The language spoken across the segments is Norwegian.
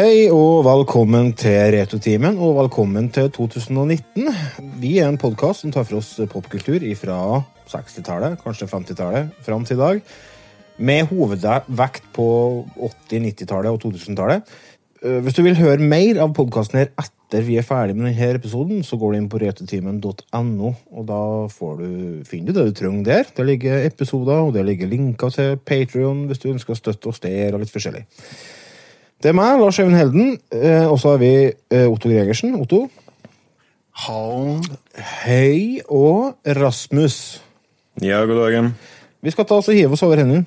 Hei og velkommen til Retrotimen, og velkommen til 2019. Vi er en podkast som tar for oss popkultur fra 60-tallet, kanskje 50-tallet, fram til i dag. Med hovedvekt på 80-, 90-tallet og 2000-tallet. Eh, Hvis du vil høre mer av podkasten her etter vi er ferdig med denne episoden, så går du inn på retotimen.no, og da får du, finner du det du trenger der. Der ligger episoder, og der ligger linker til Patrion hvis du ønsker å støtte oss der, og litt forskjellig. Det er meg, Lars Even Helden, eh, og så har vi eh, Otto Gregersen. Otto. Hallen. Hei, og Rasmus. Ja, god dagen. Vi skal ta oss og hive oss over hendene.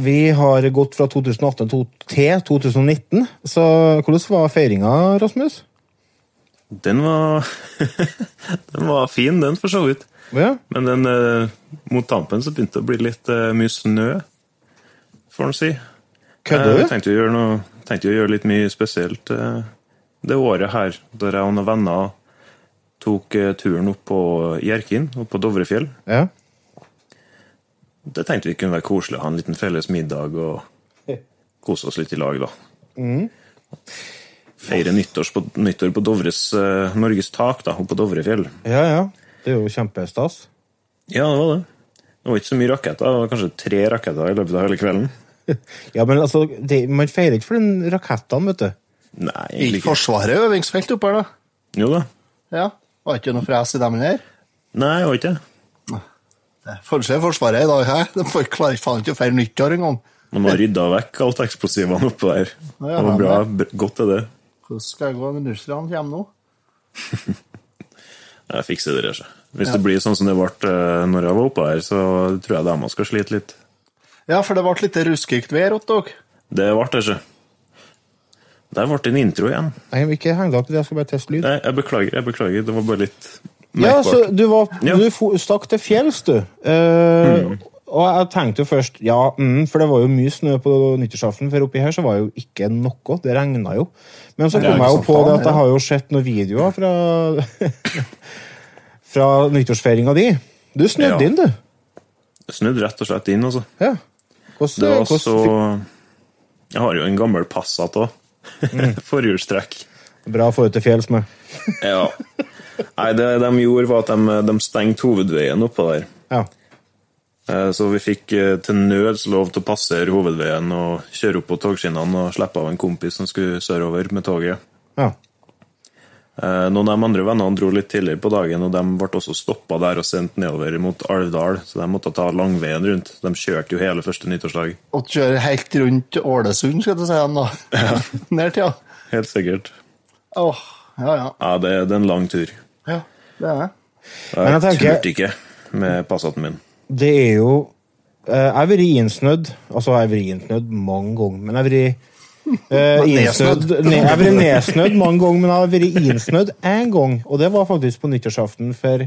Vi har gått fra 2018 til 2019. Så hvordan var feiringa, Rasmus? Den var Den var fin, den, for så vidt. Ja, Men den, eh, mot tampen så begynte det å bli litt eh, mye snø, får en si. Kødder Eh, du? Jeg tenkte å gjøre noe tenkte å gjøre litt mye spesielt eh, det året her, da jeg og noen venner tok turen opp på Hjerkinn, opp på Dovrefjell. Ja. Det tenkte vi kunne være koselig å ha en liten felles middag og kose oss litt i lag, da. Feire nyttårs på, nyttår på Dovres, uh, Norges tak, da, oppe på Dovrefjell. ja, ja. Det er jo kjempestas. Ja, det var det. Det var ikke så mye raketter. Det var kanskje tre raketter i løpet av hele kvelden. Ja, men altså, det, man feirer ikke for den rakettene, vet du. Nei, egentlig ikke. Forsvaret øvingsfelt oppe her, da? Jo da. Ja. Var ikke noe fres i dem her? Nei, var ikke det. Kanskje Forsvaret i dag, hæ? De får klarer faen ikke å feire nyttår engang. De har rydda vekk alt eksplosivene oppå der. Det Ja, var bra. Godt er det. Hvordan skal jeg gå når russerne kommer nå? Jeg fikser det. Ikke. Hvis det blir sånn som det ble eh, når jeg var oppe her, så tror jeg de skal slite litt. Ja, for det ble litt ruskikt vær hos dere. Det ble det ikke. Der ble det en intro igjen. Nei, jeg vil ikke henge deg opp i det, jeg skal bare teste lyd. Nei, jeg beklager. jeg beklager. Det var bare litt Ja, så du, var, Ja. du stakk til fjells, du. Eh, Og jeg tenkte jo først ja, mm, for det var jo mye snø på nyttårsaften, for oppi her så var jo ikke noe. Det regna jo. Men så kom jeg jo på det at jeg ja. har jo sett noen videoer fra Fra nyttårsfeiringa di. Du snudde Ja. inn, du. Jeg snudde rett og slett inn, altså. Ja. Hvordan, Det var hvordan så Jeg har jo en gammel Passat òg. Forhjulstrekk. Bra å få ut til fjells med. Ja. Nei, det de gjorde, var at de, de stengte hovedveien oppå der. Ja. Eh, Så vi fikk eh, til nøds lov til å passere hovedveien og kjøre opp på togskinnene og slippe av en kompis som skulle sørover med toget. ja. Eh, Noen av de andre vennene dro litt tidligere på dagen, og de ble også stoppa der og sendt nedover mot Alvdal, så de måtte ta langveien rundt. De kjørte jo hele første nyttårsdag. Og kjøre helt rundt Ålesund, skal du si, da. Ned til, ja. Helt sikkert. Åh, ja, ja. Ja, det, det er en lang tur. Ja, det er det. Men Jeg tenker- turte ikke med Passaten min. Det er jo eh, Jeg har vært innsnødd. Altså, jeg har vært innsnødd mange ganger, men jeg har vært eh, innsnødd ne, Jeg har vært nedsnødd mange ganger, men jeg har vært innsnødd én gang. Og det var faktisk på nyttårsaften for,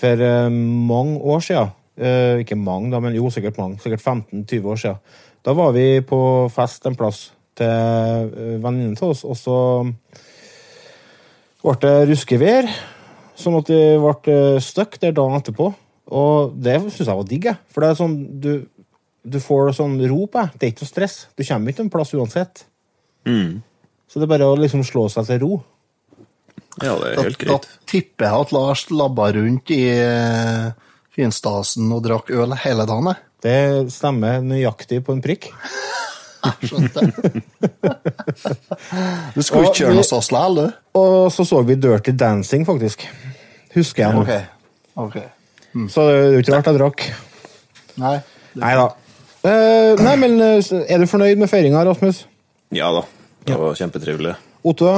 for eh, mange år siden. Eh, ikke mange, da, men jo, sikkert mange. Sikkert 15-20 år siden. Da var vi på fest en plass til uh, venninnen til oss, og så ble det ruskevær, sånn at det ble eh, stuck der dagen etterpå. Og det syns jeg var digg, jeg. For det er sånn, du, du får sånn ro på deg. Det er ikke noe stress. Du kommer ikke en plass uansett. Mm. Så det er bare å liksom slå seg til ro. Ja, det er helt da greit. tipper jeg at Lars labba rundt i eh, finstasen og drakk øl hele dagen. Det stemmer nøyaktig på en prikk. Skjønte. Du skulle ikke kjøre noe så likevel, du? Og så så vi Dirty Dancing, faktisk. Husker jeg nå. Okay. Okay. Mm. Så det er jo ikke rart jeg drakk. Nei. Nei da. Uh, nei, men eh, er du fornøyd med feiringa, Rasmus? Ja da. Det var kjempetrivelig. Otto?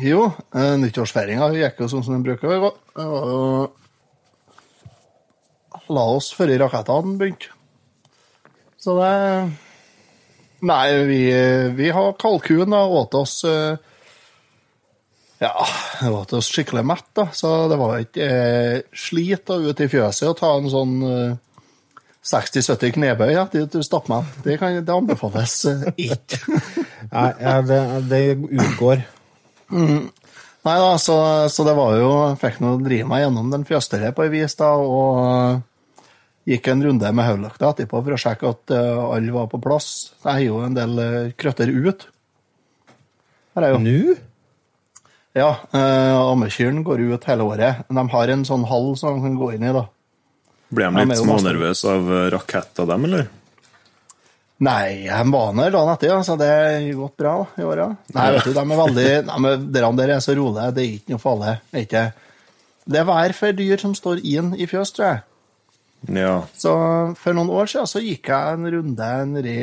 Jo, uh, nyttårsfeiringa gikk jo sånn som den bruker. å var det La oss før rakettene begynte. Så det Nei, vi, vi har kalkun og åt oss eh, Ja, det åt oss skikkelig mett, da. Så det var ikke eh, slit da ut i fjøset å ta en sånn eh, 60-70 knebøy ja, at du meg. Det, kan- det anbefales eh, ikke. Nei, det, det utgår. Nei da, så, så det var jo fikk nå drive meg gjennom den fjøstere på ei vis, da, og eh, gikk en runde med hodelykta etterpå for å sjekke at uh, alle var på plass. Jeg har jo en del uh, krøtter ut. Her er jo. Nå? Ja, uh, ammekyrne går ut hele året. De har en sånn hall som de kan gå inn i, da. Ble de litt smånervøse av eh, dem, eller? Nei, de var der dagen etter, så det har gått bra i i året. Nei, vet du, de er veldig men Dere der er så rolige, det er ikke noe farlig. Er Det er hver for dyr som står inn i fjøs, tror jeg. Ja. Så for noen år siden så gikk jeg en runde nedi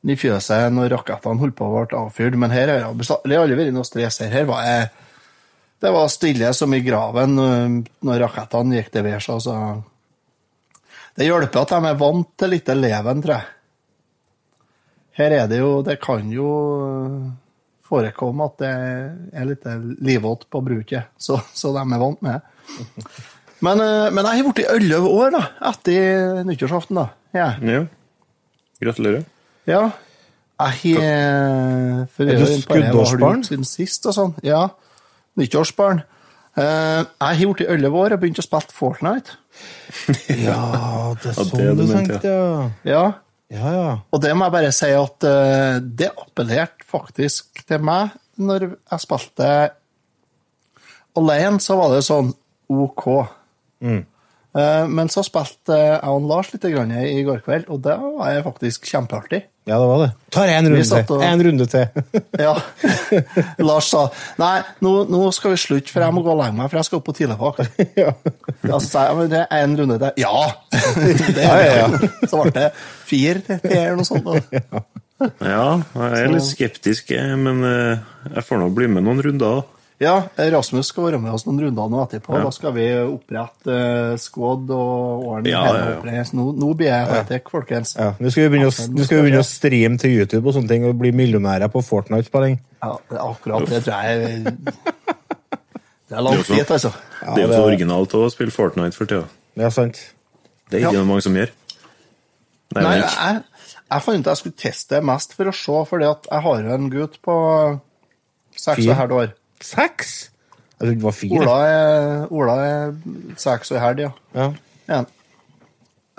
i fjøset når rakettene holdt på å bli avfyrt, men her har det aldri vært noe stress her. Her var jeg Det var stille som i graven øh, når rakettene gikk til værs, altså. Det hjelper at de er vant til litt leven, tror jeg. Her er det jo Det kan jo øh, forekomme at det er litt livått på bruket, så, så de er vant med det. Men, øh, men jeg har blitt elleve år da, etter nyttårsaften. da. Ja. ja. Gratulerer. ja. Jeg har Er det du skuddårsbarn? Siden sist og sånn. Ja. Nyttårsbarn. Eh, jeg har blitt elleve år og begynt å spille Fortnite. Ja, det er Ja, sånn det du du tenkte, ja. Ja. Ja, ja. Og det må jeg bare si at eh, det appellerte faktisk til meg når jeg spilte alene, så var det sånn OK. Mm. Eh, men så spilte jeg og Lars litt grann i går kveld, og det var jeg faktisk kjempeartig. Ja, det var det. Tar en runde til. og- En runde til. Ja. Lars sa nei, nå, nå skal vi slutte, for jeg må gå og legge meg, for jeg skal opp på tidligvakt. ja. Så sa jeg men det er en runde til. Ja! Det Ja, er ja, det. Så ble det fire til eller noe sånt. da. Ja, jeg er litt skeptisk, men eh, jeg får nå bli med noen runder. da. Ja, Rasmus skal være med oss noen runder nå etterpå. Ja. Da skal vi opprette uh, squad og ordne Ja, hele ja, ja. Nå, nå blir jeg high-tech, folkens. ja. Nå skal vi begynne å, nå skal vi begynne å streame til YouTube og sånne ting og bli millionærer på Fortnite-spilling. Ja, det er akkurat det tror jeg Det er langt Det dit, altså. det er jo så originalt å spille Fortnite for tida. er sant. Det er ikke Ja. noe mange som gjør. Nei, Nei, jeg, jeg fant ut jeg skulle teste det mest for å se, fordi at jeg har jo en gutt på seks og et halvt år. Seks? Jeg trodde det var fire. Ola er, Ola er seks og et halvt, ja. Ja. Ja.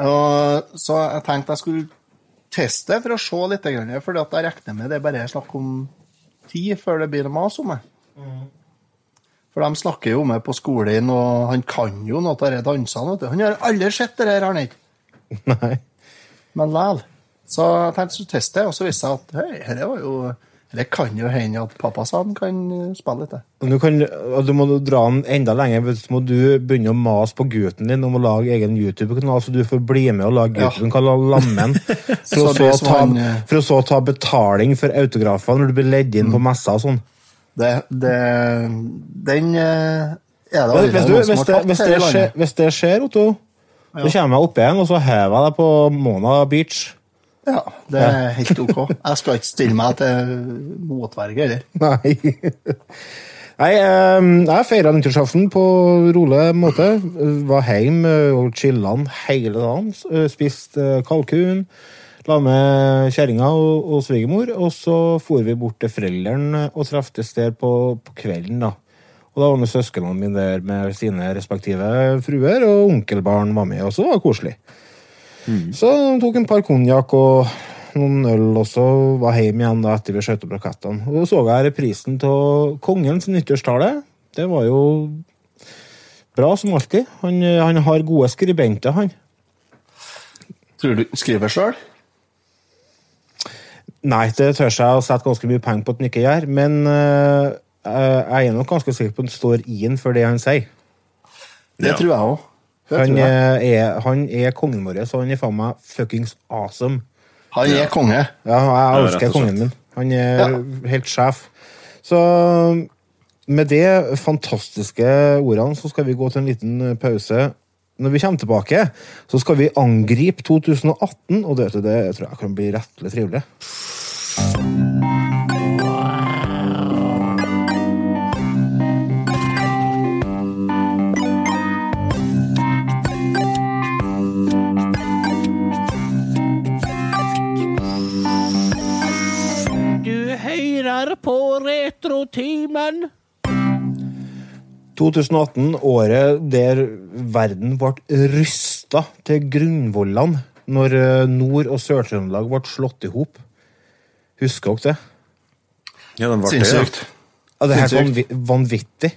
Og, så jeg tenkte jeg skulle teste for å se litt, for jeg regner med det er bare snakk om tid før det blir noe mas om meg. For de snakker jo om meg på skolen, og han kan jo noe av de dansene. Han har aldri sett det her, han ikke. Nei. Men likevel. Så jeg tenkte jeg skulle teste, og så viste det seg at hei, dette var jo Det kan jo hende at pappa sa han kan eh, spille litt. Du, kan, du må dra den enda lenger, så må du begynne å mase på gutten din om å lage egen YouTube-kanal, så du får bli med og lage Ja. YouTube-kanal Lammen. For, Så å så ta, eh, for å så ta betaling for autografer når du blir ledd inn på messa og sånn. Det, det Den eh, er det Hvis, allerede du, noen som hvis, har tatt hvis, det skjer, hvis det skjer, Otto, så kommer jeg opp igjen, og så hever jeg deg på Mona Beach. Ja, det er helt ok. Jeg skal ikke stille meg til motverge heller. Nei. Nei, eh, jeg feira nyttårsaften på rolig måte. Var hjemme og chilla hele dagen. Eh, Spiste eh, kalkun. La med kjerringa og, og svigermor. Og så for vi bort til foreldrene og treftes der på, på kvelden. da. Og da var med søsknene mine der med sine respektive fruer, og onkelbarn var med, og så var det koselig. Så tok en par konjakk og noen øl og så var hjemme igjen da etter vi skjøt opp rakettene. Og så jeg reprisen av kongens nyttårstale. Det var jo bra som alltid. Han, han har gode skribenter, han. Tror du skriver sjøl? Nei, det tør jeg å sette ganske mye penger på at han ikke gjør, men uh, jeg er nok ganske sikker på at han står i inn for det han sier. Det Ja. tror jeg òg. Han eh, er, han er kongen vår, så han er faen meg fuckings awesome. Han er konge. Ja, jeg elsker kongen min. Han er Ja. helt sjef. Så med de fantastiske ordene så skal vi gå til en liten pause når vi kommer tilbake, så skal vi angripe 2018, og det, det tror jeg kan bli rettelig trivelig. Retrotimen. 2018, året der verden ble rysta til grunnvollene når eh, Nord- og Sør-Trøndelag ble slått i hop. Husker dere det? Ja, den ble det, Sinnssykt. Ja, det er helt vanvittig.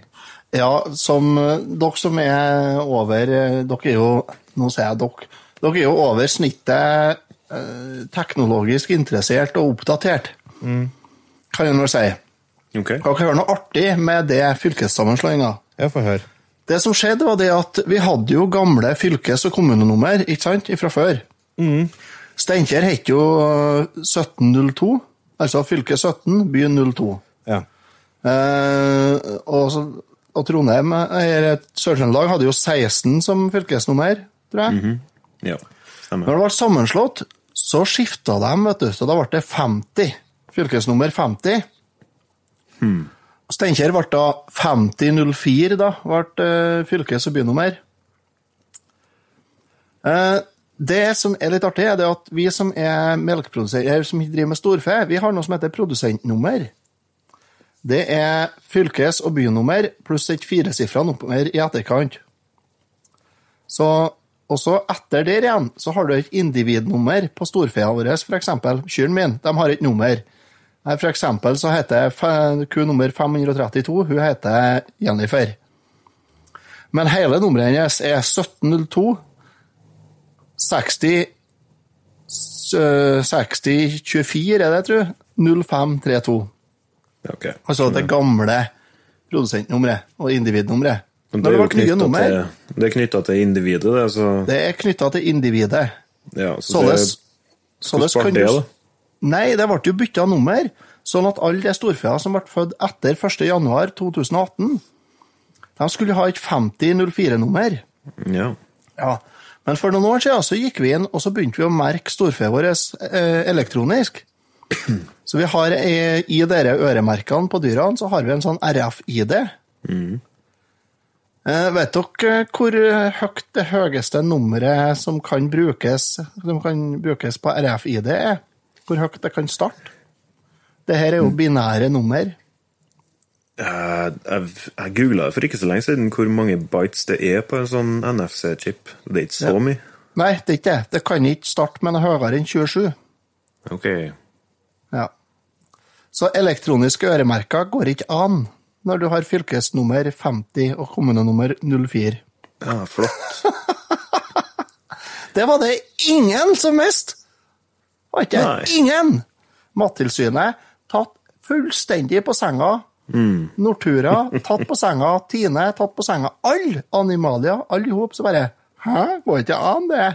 Ja, som eh, dere som er over eh, Dere er jo Nå sier jeg dere. Dere er jo over snittet eh, teknologisk interessert og oppdatert. Kan jeg nå si. Ja. Ok. Dere har noe artig med det fylkessammenslåinga. Jeg får høre. Det som skjedde, var det at vi hadde jo gamle fylkes- og kommunenummer ikke sant, fra før. Steinkjer het jo eh, 1702, altså fylke 17, by 02. Ja. Eh, og, så, og Trondheim, eller Sør-Trøndelag, hadde jo 16 som fylkesnummer, tror jeg. Ja, stemmer. Når det ble sammenslått, så skifta de, vet du, så da ble det 50. Fylkesnummer 50. Steinkjer ble da 5004, da, ble eh, fylkes- og bynummer. Eh, det som er litt artig, er at vi som er melkeprodusenter, som driver med storfe, vi har noe som heter produsentnummer. Det er fylkes- og bynummer pluss et firesifra nummer i etterkant. Så også etter der igjen, så har du et individnummer på storfea vår, eksempel. Kyrne min, de har et nummer. For eksempel så heter ku nummer 532, hun heter Jennifer. Men hele nummeret hennes er 1702 60 6024, er det, tror jeg? 0532. Okay. Altså det gamle produsentnummeret og individnummeret. Det det ble knyttet nummer, til, det er knytta til individet, det, så det er knytta til individet. ja, så Således, det, således kan det, du? Nei, det ble jo bytta nummer, sånn at alle de storfea som ble født etter 1. januar 2018, de skulle ha et 5004-nummer. Ja. Ja. Men for noen år siden så gikk vi inn og så begynte vi å merke storfeet vårt eh, elektronisk. Så vi har eh, i dere øremerkene på dyrene så har vi en sånn RFID. Mm. Eh, vet dere hvor høyt det høyeste nummeret som kan brukes, som kan brukes på RF-ID er? Hvor høyt det kan starte? Det her er jo binære nummer. Jeg, jeg, jeg googla for ikke så lenge siden hvor mange bites det er på en sånn NFC-chip. Det er ikke så mye. Nei, det er ikke det. Det kan ikke starte med noe høyere enn 27. Ok. Ja. Så elektroniske øremerker går ikke an når du har fylkesnummer 50 og kommunenummer 04. Ja, flott. Det var det ingen som visste! Var ikke? Ingen! Mattilsynet tatt fullstendig på senga. Nortura tatt på senga. Tine tatt på senga. Alle animalia, alle i hop, så bare Hæ, går ikke an, det?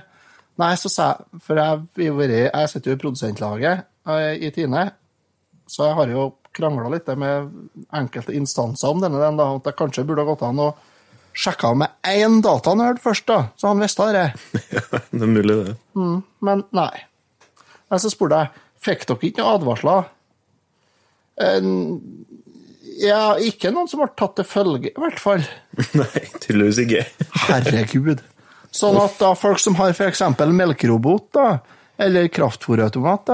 Nei, så sa jeg For jeg, jeg sitter jo i produsentlaget eh, i Tine, så jeg har jo krangla litt med enkelte instanser om denne, den, da, at det kanskje burde ha gått an å sjekke med én datanerd først, da, så han visste det. Ja, det er mulig, det. Men nei. Men så spurte jeg fikk dere ikke noen advarsler. Ja, ikke noen som ble tatt til følge, i hvert fall. Nei, tydeligvis ikke. Herregud. Sånn at da folk som har f.eks. melkerobot da, eller kraftfòrautomat,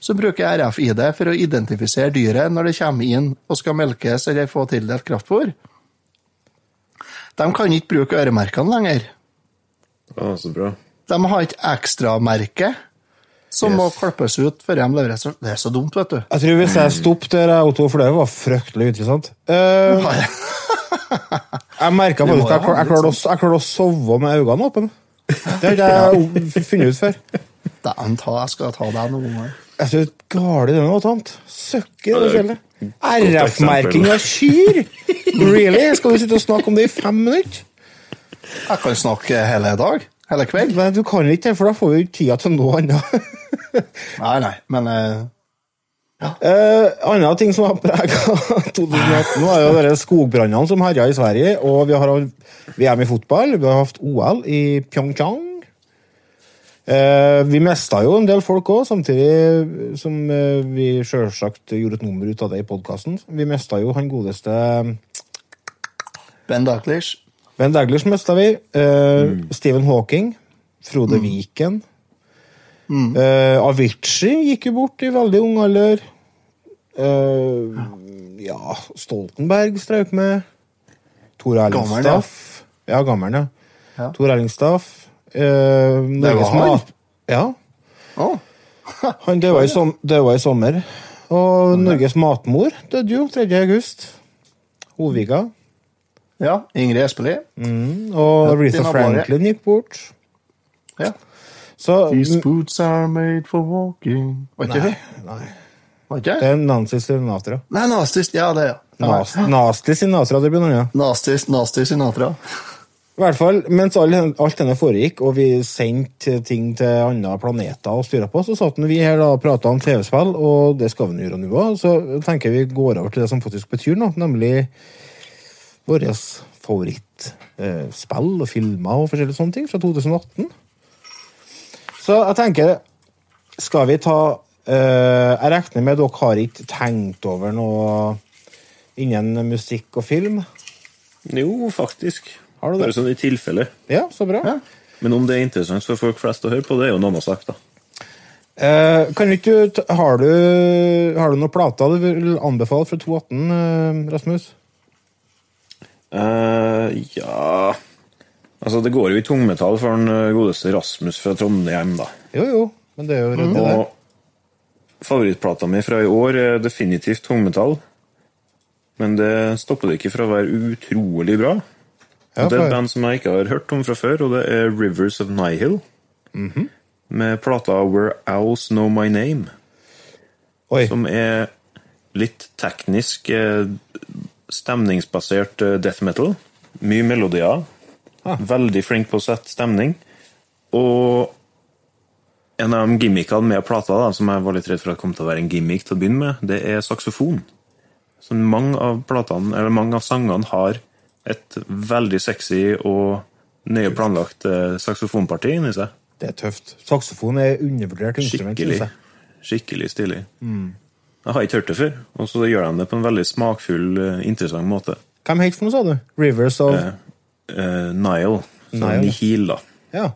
så bruker jeg RFID for å identifisere dyret når det kommer inn og skal melkes eller få tildelt kraftfòr. De kan ikke bruke øremerkene lenger. Ah, så bra. De har ikke ekstramerke som må klippes ut før de leveres. Det er så dumt, vet du. Jeg tror hvis jeg stoppet der, Otto, for det var fryktelig interessant. uh, jeg merka faktisk at jeg, klarte å, jeg klarte å sove med øynene åpne. Det har ikke jeg funnet ut før. Dæven ta, jeg skal ta deg noen ganger. Jeg synes gale det noe annet. Søkker det fjellet. RF-merking av kyr! Really? Skal vi sitte og snakke om det i fem minutter? Jeg kan snakke hele dag. Hele kveld. Men du kan ikke det, for da får vi ikke tida til noe annet. Nei, nei, men uh... Ja. Uh, andre ting som har prega 2018, er jo de skogbrannene som herja i Sverige. Og vi har hatt VM i fotball, vi har hatt OL i Pyeongchang. Eh, vi mista jo en del folk òg, samtidig som eh, vi sjølsagt gjorde et nummer ut av det i podkasten. Vi mista jo han godeste Ben Daglish. Ben Daglish mista vi. Eh, Stephen Hawking. Frode Viken. Eh, Avicii gikk jo bort i veldig ung alder. Uh, ja, Stoltenberg strøk med. Tor Erling. Staff. Ja, gammel, ja. Ja. Tor Erling Staff. Uh, det var han? Ja. Oh. Han døde i, som, i sommer. Og Norges matmor døde jo 3. august. Hovika. Ja. Ingrid Espelid. Mm, og Rita Franklin gikk bort. Ja. Så These boots are made for walking. Var ikke det? nei. Var ikke Det er Nancy Sinatra. Nei, Nasty Ja, det, ja. Nas, nasty Sinatra, det blir noe annet. Nasty, nasty Sinatra. I hvert fall, mens alt denne foregikk, og vi sendte ting til andre planeter og styra på, så satt vi her da og prata om TV-spill, og det skal vi gjøre nå òg. Så tenker jeg vi går over til det som faktisk betyr noe, nemlig våre favorittspill og filmer og forskjellige sånne ting fra 2018. Så jeg tenker Skal vi ta eh, Jeg regner med dere har ikke tenkt over noe innen musikk og film? Jo, faktisk. Har du det? Bare sånn i tilfelle. Ja, så bra. Ja. Men om det er interessant for folk flest å høre på, det er jo en annen sak, da. Eh, kan ikke har, du, har du noen plater du vil anbefale fra 2018, eh, Rasmus? Eh, ja Altså, det går jo i tungmetall for den eh, godeste Rasmus fra Trondheim, da. Jo, jo, men det er jo det der. Og favorittplata mi fra i år er definitivt tungmetall. Men det stopper det ikke fra å være utrolig bra. Ja, det er et band som jeg ikke har hørt om fra før, og det er Rivers of Nihil. Mhm. Med plata Where Owls Know My Name, Oi, som er litt teknisk, eh, stemningsbasert eh, death metal. Mye melodier. Ah. Veldig flink på å sette stemning. Og en av de gimmickene med plata, da, som jeg var litt redd for at kom til å være en gimmick til å begynne med, det er saksofon. Så mange av platene, eller mange av sangene har et veldig sexy og nøye planlagt eh, saksofonparti inni seg. det er tøft. Saksofon er undervurdert instrument. Skikkelig. Skikkelig stilig. Jeg har ikke hørt det før, og så gjør de det på en veldig smakfull, eh, interessant måte. Hvem het noe, sa du? Rivers of Eh, eh, Nile. Nile. Nihil, da. Ja.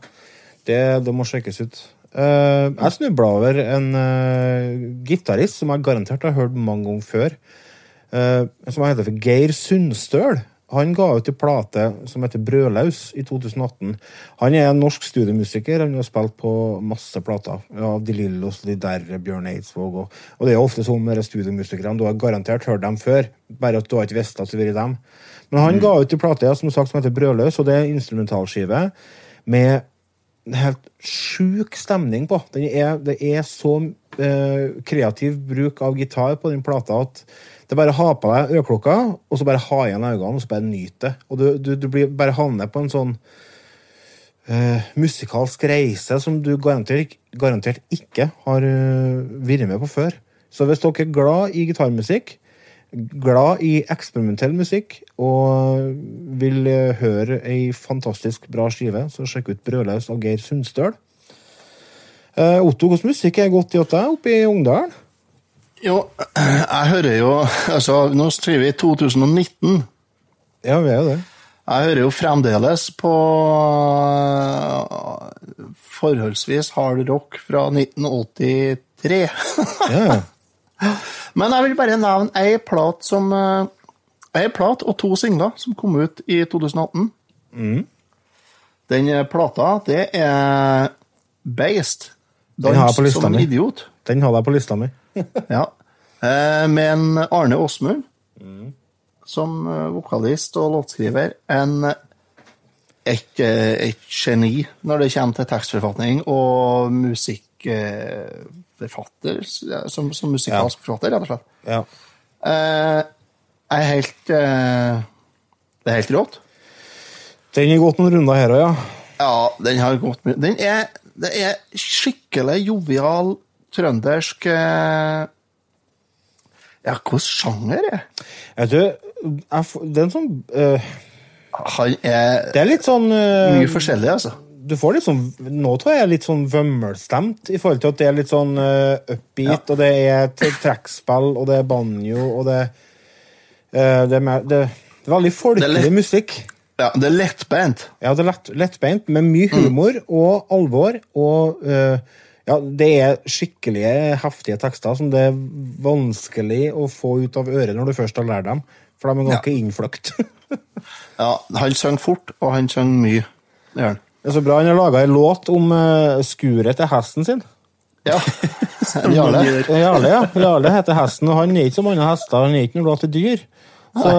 Det, det må sjekkes ut. Uh, jeg snubla over en uh, gitarist som jeg garantert har hørt mange ganger før. Uh, som heter for Geir Sundstøl. Han ga ut en plate som heter Brødlaus i 2018. Han er en norsk studiemusiker. Han har spilt på masse plater. Ja, De Lillos, De Derre, Bjørn Eidsvåg. Og, og det er ofte sånn med studiemusikerne. Du har garantert hørt dem før, bare at du har ikke visst at det har vært dem. Men han ga ut en plate som sagt som heter Brødlaus, og det er en instrumentalskive med helt sjuk stemning på. Den er, det er så eh, kreativ bruk av gitar på den plata at det er bare å ha på deg øreklokka, og så bare ha igjen øynene, og så bare nyte det. Og du, du, du blir bare havner på en sånn uh, musikalsk reise som du garantert, garantert ikke har uh, vært med på før. Så hvis dere er glad i gitarmusikk, glad i eksperimentell musikk og vil eh, høre ei fantastisk bra skive, så sjekk ut Brødlaus av Geir Sundstøl. Otto, hvordan musikk er godt i åt deg oppe i Ungdalen? Jo, jeg hører jo Altså, nå skriver vi 2019. Ja, vi er jo det. Jeg hører jo fremdeles på forholdsvis hard rock fra 1983. Ja, Men jeg vil bare nevne ei plat som øh, Ei plat og to singler som kom ut i 2018. Den øh, plata, det er. Den har på Dans som en idiot. Den hadde jeg på lista mi. Ja. Eh, med en Arne Åsmund som eh, vokalist og låtskriver. En, et, eh, et geni når det kommer til tekstforfatning og musikkforfatter. Som, som musikalsk forfatter, rett og slett. Ja. Eh, er helt eh, Det er helt rått. Den har gått noen runder her òg, ja. Ja, den har gått mye Den er, det er skikkelig jovial trøndersk eh, Ja, hvilken sjanger er Vet du, jeg, får- det er en sånn eh, Han er Det er litt sånn uh, mye forskjellig, altså. Du får litt sånn Nå tror jeg jeg er litt sånn vømmelstemt, i forhold til at det er litt sånn uh, upbeat, og det er trekkspill, og det er banjo, og det uh, det, er mer, det, det er veldig folkelig musikk. Ja, det er lettbeint. Ja, det er lett, lettbeint, med mye humor og alvor. Og eh, ja, det er skikkelige, heftige tekster som det er vanskelig å få ut av øret når du først har lært dem. For de er ganske innfløkt. Ja, han synger fort, og han synger mye. Det gjør han. Det er så bra han har laga en låt om uh, skuret til hesten sin. Ja. Jarle. Jarle, ja. Jarle heter hesten, og han er ikke som andre hester. Han er ikke noe glad til dyr. Så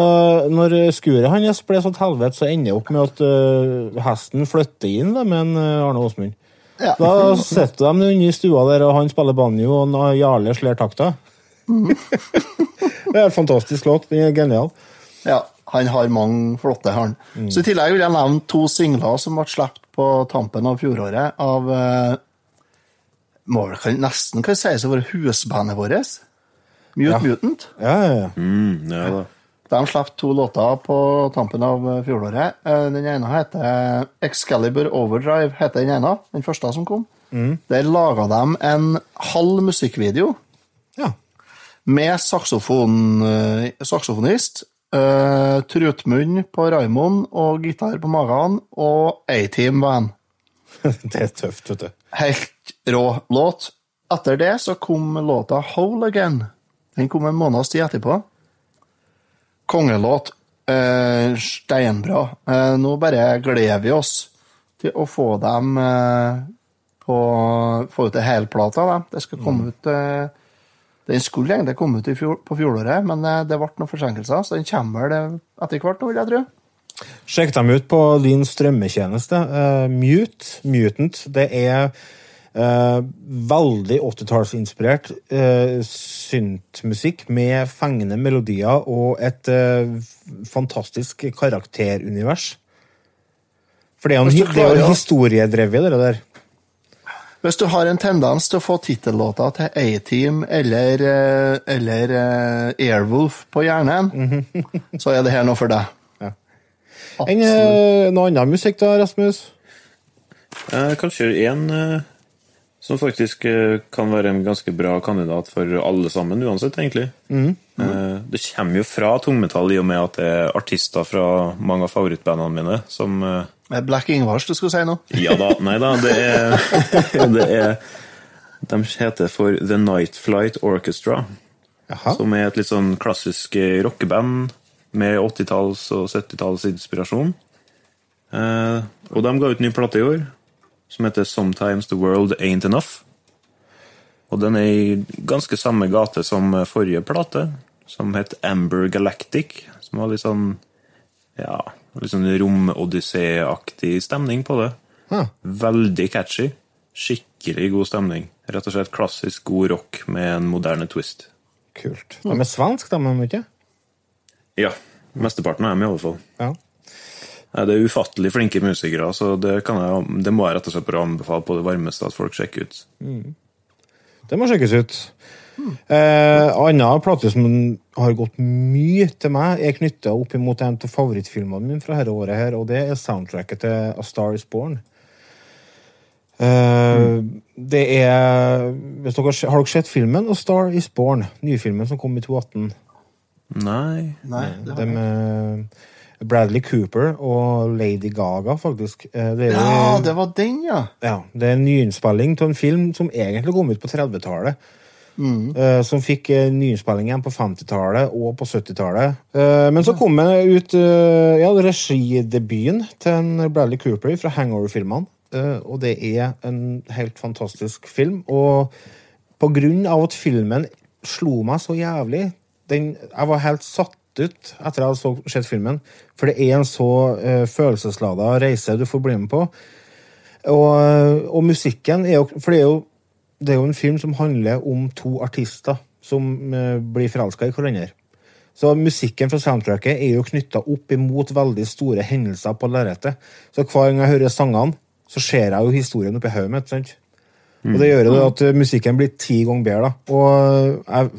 når skuret hans ble så til helvete, så ender det opp med at uh, hesten flytter inn da, med en eh, Arne Åsmund. Ja. Da sitter de inne i stua der, og han spiller banjo, og Jarle slår takta. det er en fantastisk låt. Den er genial. Ja, han har mange flotte, han. Så I tillegg vil jeg nevne to singler som ble sluppet på tampen av fjoråret av eh, må vel kan, Nesten kan sies å være husbandet vårt. Mute Ja. Mutant. Ja, ja, ja. Mm, ja da. De slapp to låter på tampen av eh, fjoråret. Eh, Den ene heter Excalibur Overdrive, heter den ene. Den første som kom. Der laga de en halv musikkvideo ja. med saksofon, eh, saksofonist, Uh, trutmunn på Raimond og gitar på magen, og A-Team Van. Det er tøft, vet du. Helt rå låt. Etter det så kom låta Hole Again. Den kom en måneds tid etterpå. Kongelåt. Eh, steinbra. Eh, nå bare gleder vi oss til å få dem eh, på Få ut ei helplate av dem. Det skal komme ut eh, Den skulle egentlig komme ut i fjor, på fjoråret, men eh, det ble noen forsinkelser, så den kommer vel etter hvert nå, vil jeg tro. Sjekk dem ut på din strømmetjeneste. Uh, Mute, Mutant, det er eh, veldig 80-tallsinspirert uh, syntmusikk med fengende melodier og et eh, fantastisk karakterunivers. For det er jo en, er klarer historiedrevet, det der. Hvis du har en tendens til å få titellåta til A-Team eller, eh, eller eh, Airwolf på hjernen, så er det her noe for deg. Ja. Eh, noe annen musikk da, Rasmus? Eh, kanskje en eh, som faktisk eh, kan være en ganske bra kandidat for alle sammen, uansett, egentlig. Eh, det kommer jo fra tungmetall i og med at det er artister fra mange av favorittbandene mine som eh, Black Ingvars, du skulle si noe? Ja da, nei da, det er, det er De heter for The Night Flight Orchestra. Jaha. Som er et litt sånn klassisk rockeband med 80-talls- og 70-tallsinspirasjon. Eh, og de ga ut ny plate i år, som heter Sometimes The World Ain't Enough. Og den er i ganske samme gate som eh, forrige plate, som het Amber Galactic. Som var litt sånn ja, litt sånn romodyssé-aktig stemning på det. Ah. Veldig catchy. Skikkelig god stemning. Rett og slett klassisk god rock med en moderne twist. Kult. De er svensk, de, er de ikke? Ja. Mesteparten av dem, i alle fall. Ja. Nei, Det er ufattelig flinke musikere, så det, kan jeg, det må jeg rett og slett bare anbefale på det varmeste at folk sjekker ut. Det må sjekkes ut. Eh, Anna plate som har gått mye til meg, er knytta opp imot en av favorittfilmene mine fra dette året, her, og det er soundtracket til A Star Is Born. Eh, Det er hvis dere, Har dere sett filmen A Star Is Born? Nyfilmen som kom i 2018? Nei Nei, det Det med Bradley Cooper og Lady Gaga, faktisk. Eh, Det jo, Ja, det var den, ja. ja, det er en nyinnspilling av en film som egentlig kom ut på 30-tallet. eh, som fikk uh, nyinnspilling igjen på 50-tallet og på 70-tallet. Uh, men så kom det ut uh, ja, regidebuten til en Bradley Cooper fra Hangover-filmene. Eh, og det er en helt fantastisk film. Og på grunn av at filmen slo meg så jævlig den, Jeg var helt satt ut etter jeg hadde sett filmen. For det er en så uh, følelseslada reise du får bli med på. Og, og musikken er jo For det er jo, det er jo en film som handler om to artister som uh, blir forelska i hverandre. Så musikken fra soundtracket er jo knytta opp imot veldig store hendelser på lerretet. Så hver gang jeg hører sangene, så ser jeg jo historien oppi hodet mitt. sant? Og det gjør jo at eh, musikken blir ti ganger bedre. da. Og jeg,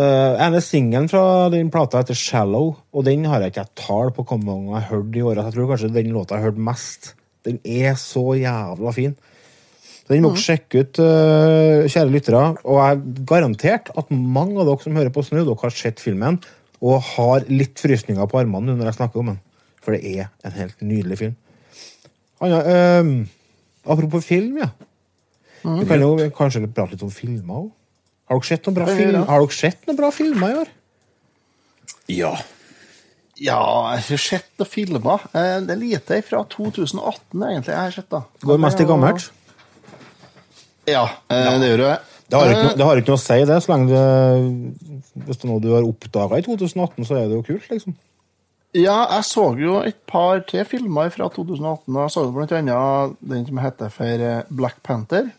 Uh, ene singelen fra den plata heter 'Shallow', og den har jeg ikke et tall på hvor mange jeg har hørt i året. Jeg tror kanskje den låta jeg har hørt mest. Den er så jævla fin. Så Den må dere sjekke ut, uh, kjære lyttere. Og jeg er garantert at mange av dere som hører på Snø, dere har sett filmen og har litt frysninger på armene nå når jeg snakker om den. For det er en helt nydelig film. Anna, uh, apropos film, ja. Vi kan jo kanskje prate litt om filmer òg. Har dere sett noen bra, Ja, ja, film? Har dere sett noen bra filmer i år? Ja. Ja, jeg har sett noen filmer. Eh, Det er lite fra 2018, egentlig, jeg har sett. da. Går mest i gammelt. Ja, eh, det gjør det. Det har, ikke Eh, noe, det har ikke noe å si, det. Så lenge det, hvis det er noe du har oppdaga i 2018, så er det jo kult, liksom. Ja, jeg så jo et par til filmer fra 2018. og Jeg så blant annet den som heter for Black Panther.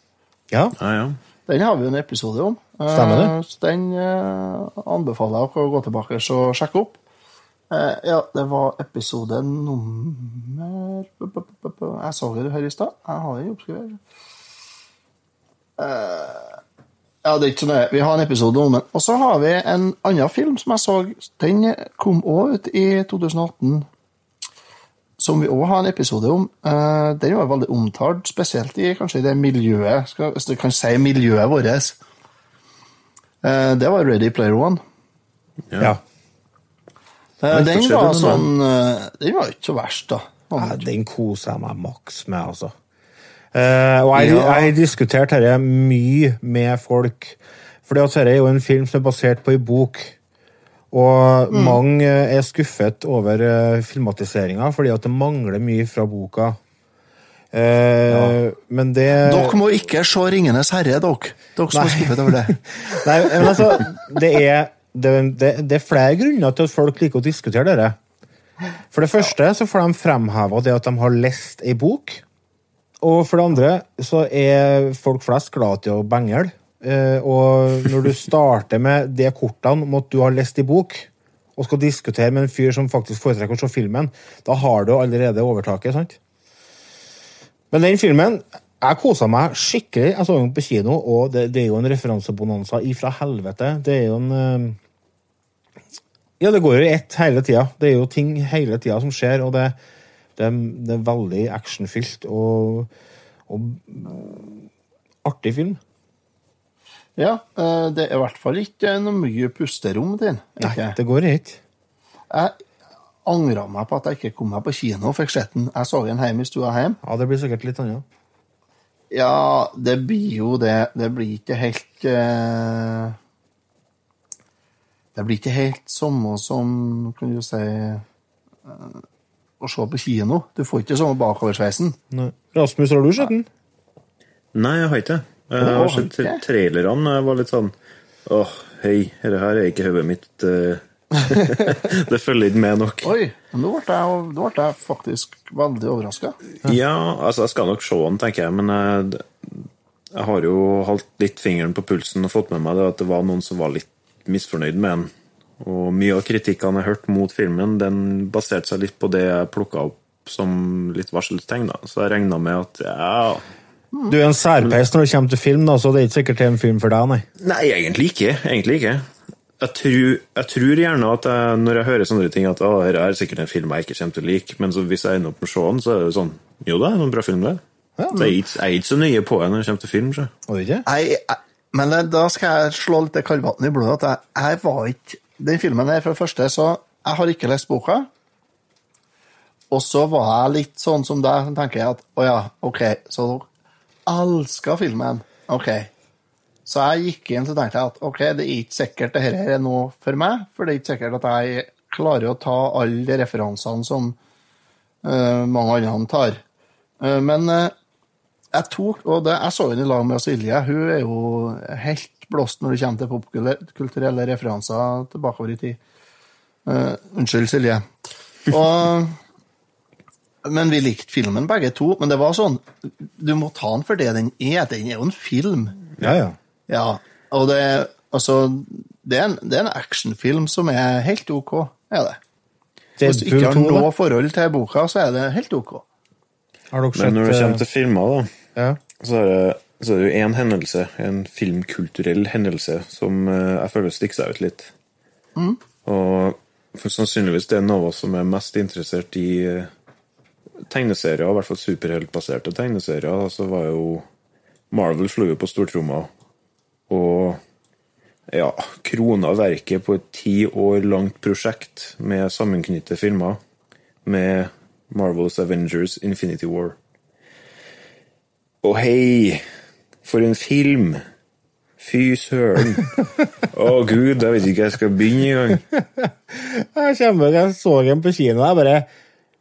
Ja. Ja, ja. Den har vi jo en episode om. Stemmer det. Eh, Så den eh, anbefaler jeg å gå tilbake og sjekke opp. Eh, Ja, det var episode nummer Jeg så det her i stad. Jeg har den oppskrevet. Ja, det er ikke så nøye. Vi har en episode om den. Og så har vi en annen film som jeg så. Den kom òg ut i 2018 som vi òg har en episode om. Den var veldig omtalt, spesielt i kanskje det miljøet, hvis du kan si miljøet vårt. Eh, det var Ready Player One. ja. ja. Den var sånn eh, Den var ikke så verst, da. Ja, Den koser jeg meg maks med, altså. Eh, og jeg, Ja. har diskutert dette mye med folk. For dette er jo en film som er basert på ei bok. Og mange er skuffet over filmatiseringa fordi at det mangler mye fra boka. Eh, Men det Dere må ikke se 'Ringenes herre', dere. Dere som er skuffet over det. Nei, men altså, det er, det, det, det er flere grunner til at folk liker å diskutere dette. For det første så får de fremheva det at de har lest ei bok. Og for det andre så er folk flest glad til å bengle. Eh, og når du starter med de kortene om at du har lest ei bok, og skal diskutere med en fyr som faktisk foretrekker å se filmen, da har du allerede overtaket. sant? Men den filmen Jeg kosa meg skikkelig. Jeg så den på kino, og det, det er jo en referansebonanza ifra helvete. Det er jo en eh, Ja, det går jo i ett hele tida. Det er jo ting hele tida som skjer, og det, det, det er veldig actionfylt og, og artig film. Ja, eh, det er i hvert fall ikke noe mye pusterom til den. Nei, det går ikke. Jeg angra meg på at jeg ikke kom meg på kino og fikk sett den. Jeg så den hjemme i stua hjemme. Ja, det blir sikkert litt annet. Ja, det blir jo det. Det blir ikke helt eh, Det blir ikke helt samme som, kan du si eh, Å se på kino. Du får ikke samme bakoversveisen. Rasmus, har du sett den? Nei, jeg har ikke det. Jeg har sett trailerne. Jeg var litt sånn Åh, hei, dette her er ikke hodet mitt. eh. det følger ikke med nok. Oi, men nå ble jeg, nå ble jeg faktisk veldig overraska. Ja, altså, jeg skal nok se den, tenker jeg, men jeg, jeg har jo holdt litt fingeren på pulsen og fått med meg det at det var noen som var litt misfornøyd med den. Og mye av kritikkene jeg hørte mot filmen, den baserte seg litt på det jeg plukka opp som litt varselstegn. da. Så jeg regna med at ja Du er en særpeis når det kommer til film, da, så det er ikke sikkert det er en film for deg, nei. Nei, egentlig ikke. Egentlig ikke. Jeg tror, jeg tror gjerne at jeg, når jeg hører sånne ting, at å, her er sikkert en film jeg ikke kommer til å like, men så hvis jeg ender opp med å se den, så er det sånn Jo da, det er en bra film, det. Ja, men... er ikke- jeg er ikke så nøye på det når det kommer til film. Så. Jeg, jeg, men da skal jeg slå litt kalvaten i blodet. At jeg, jeg var ikke Den filmen er for det første, så Jeg har ikke lest boka. Og så var jeg litt sånn som deg, så tenker jeg at å ja, OK, så dere elska filmen. OK. Så jeg gikk inn så tenkte jeg at OK, det er ikke sikkert det her er noe for meg, for det er ikke sikkert at jeg klarer å ta alle de referansene som uh, mange andre tar. Uh, men uh, jeg tok, og det, jeg så henne i lag med Silje. Hun er jo helt blåst når det kommer til popkulturelle referanser tilbakeover i tid. Unnskyld, Silje. Og, men vi likte filmen begge to. Men det var sånn Du må ta den for det den er. Den er jo en film. Ja, ja. Ja. Og det, altså, det, er en, det er en actionfilm som er helt OK. Er det. Hvis du ikke har noe forhold til boka, så er det helt OK. Har dere Men når det kommer til filmer, da, eh, ja. så er det så er det jo én hendelse, en filmkulturell hendelse, som eh, jeg føler stikker seg ut litt. Og for sannsynligvis det er noe som er mest interessert i eh, tegneserier, i hvert fall superheltbaserte tegneserier, så var jo Marvel slo jo på stortromma. Og ja, krona verket på et ti år langt prosjekt med sammenknyttede filmer med Marvels Avengers Infinity War. Og hei, for en film! Fy søren! Å gud, jeg vet ikke hva jeg skal begynne engang. Jeg kommer, jeg så den på kino, jeg bare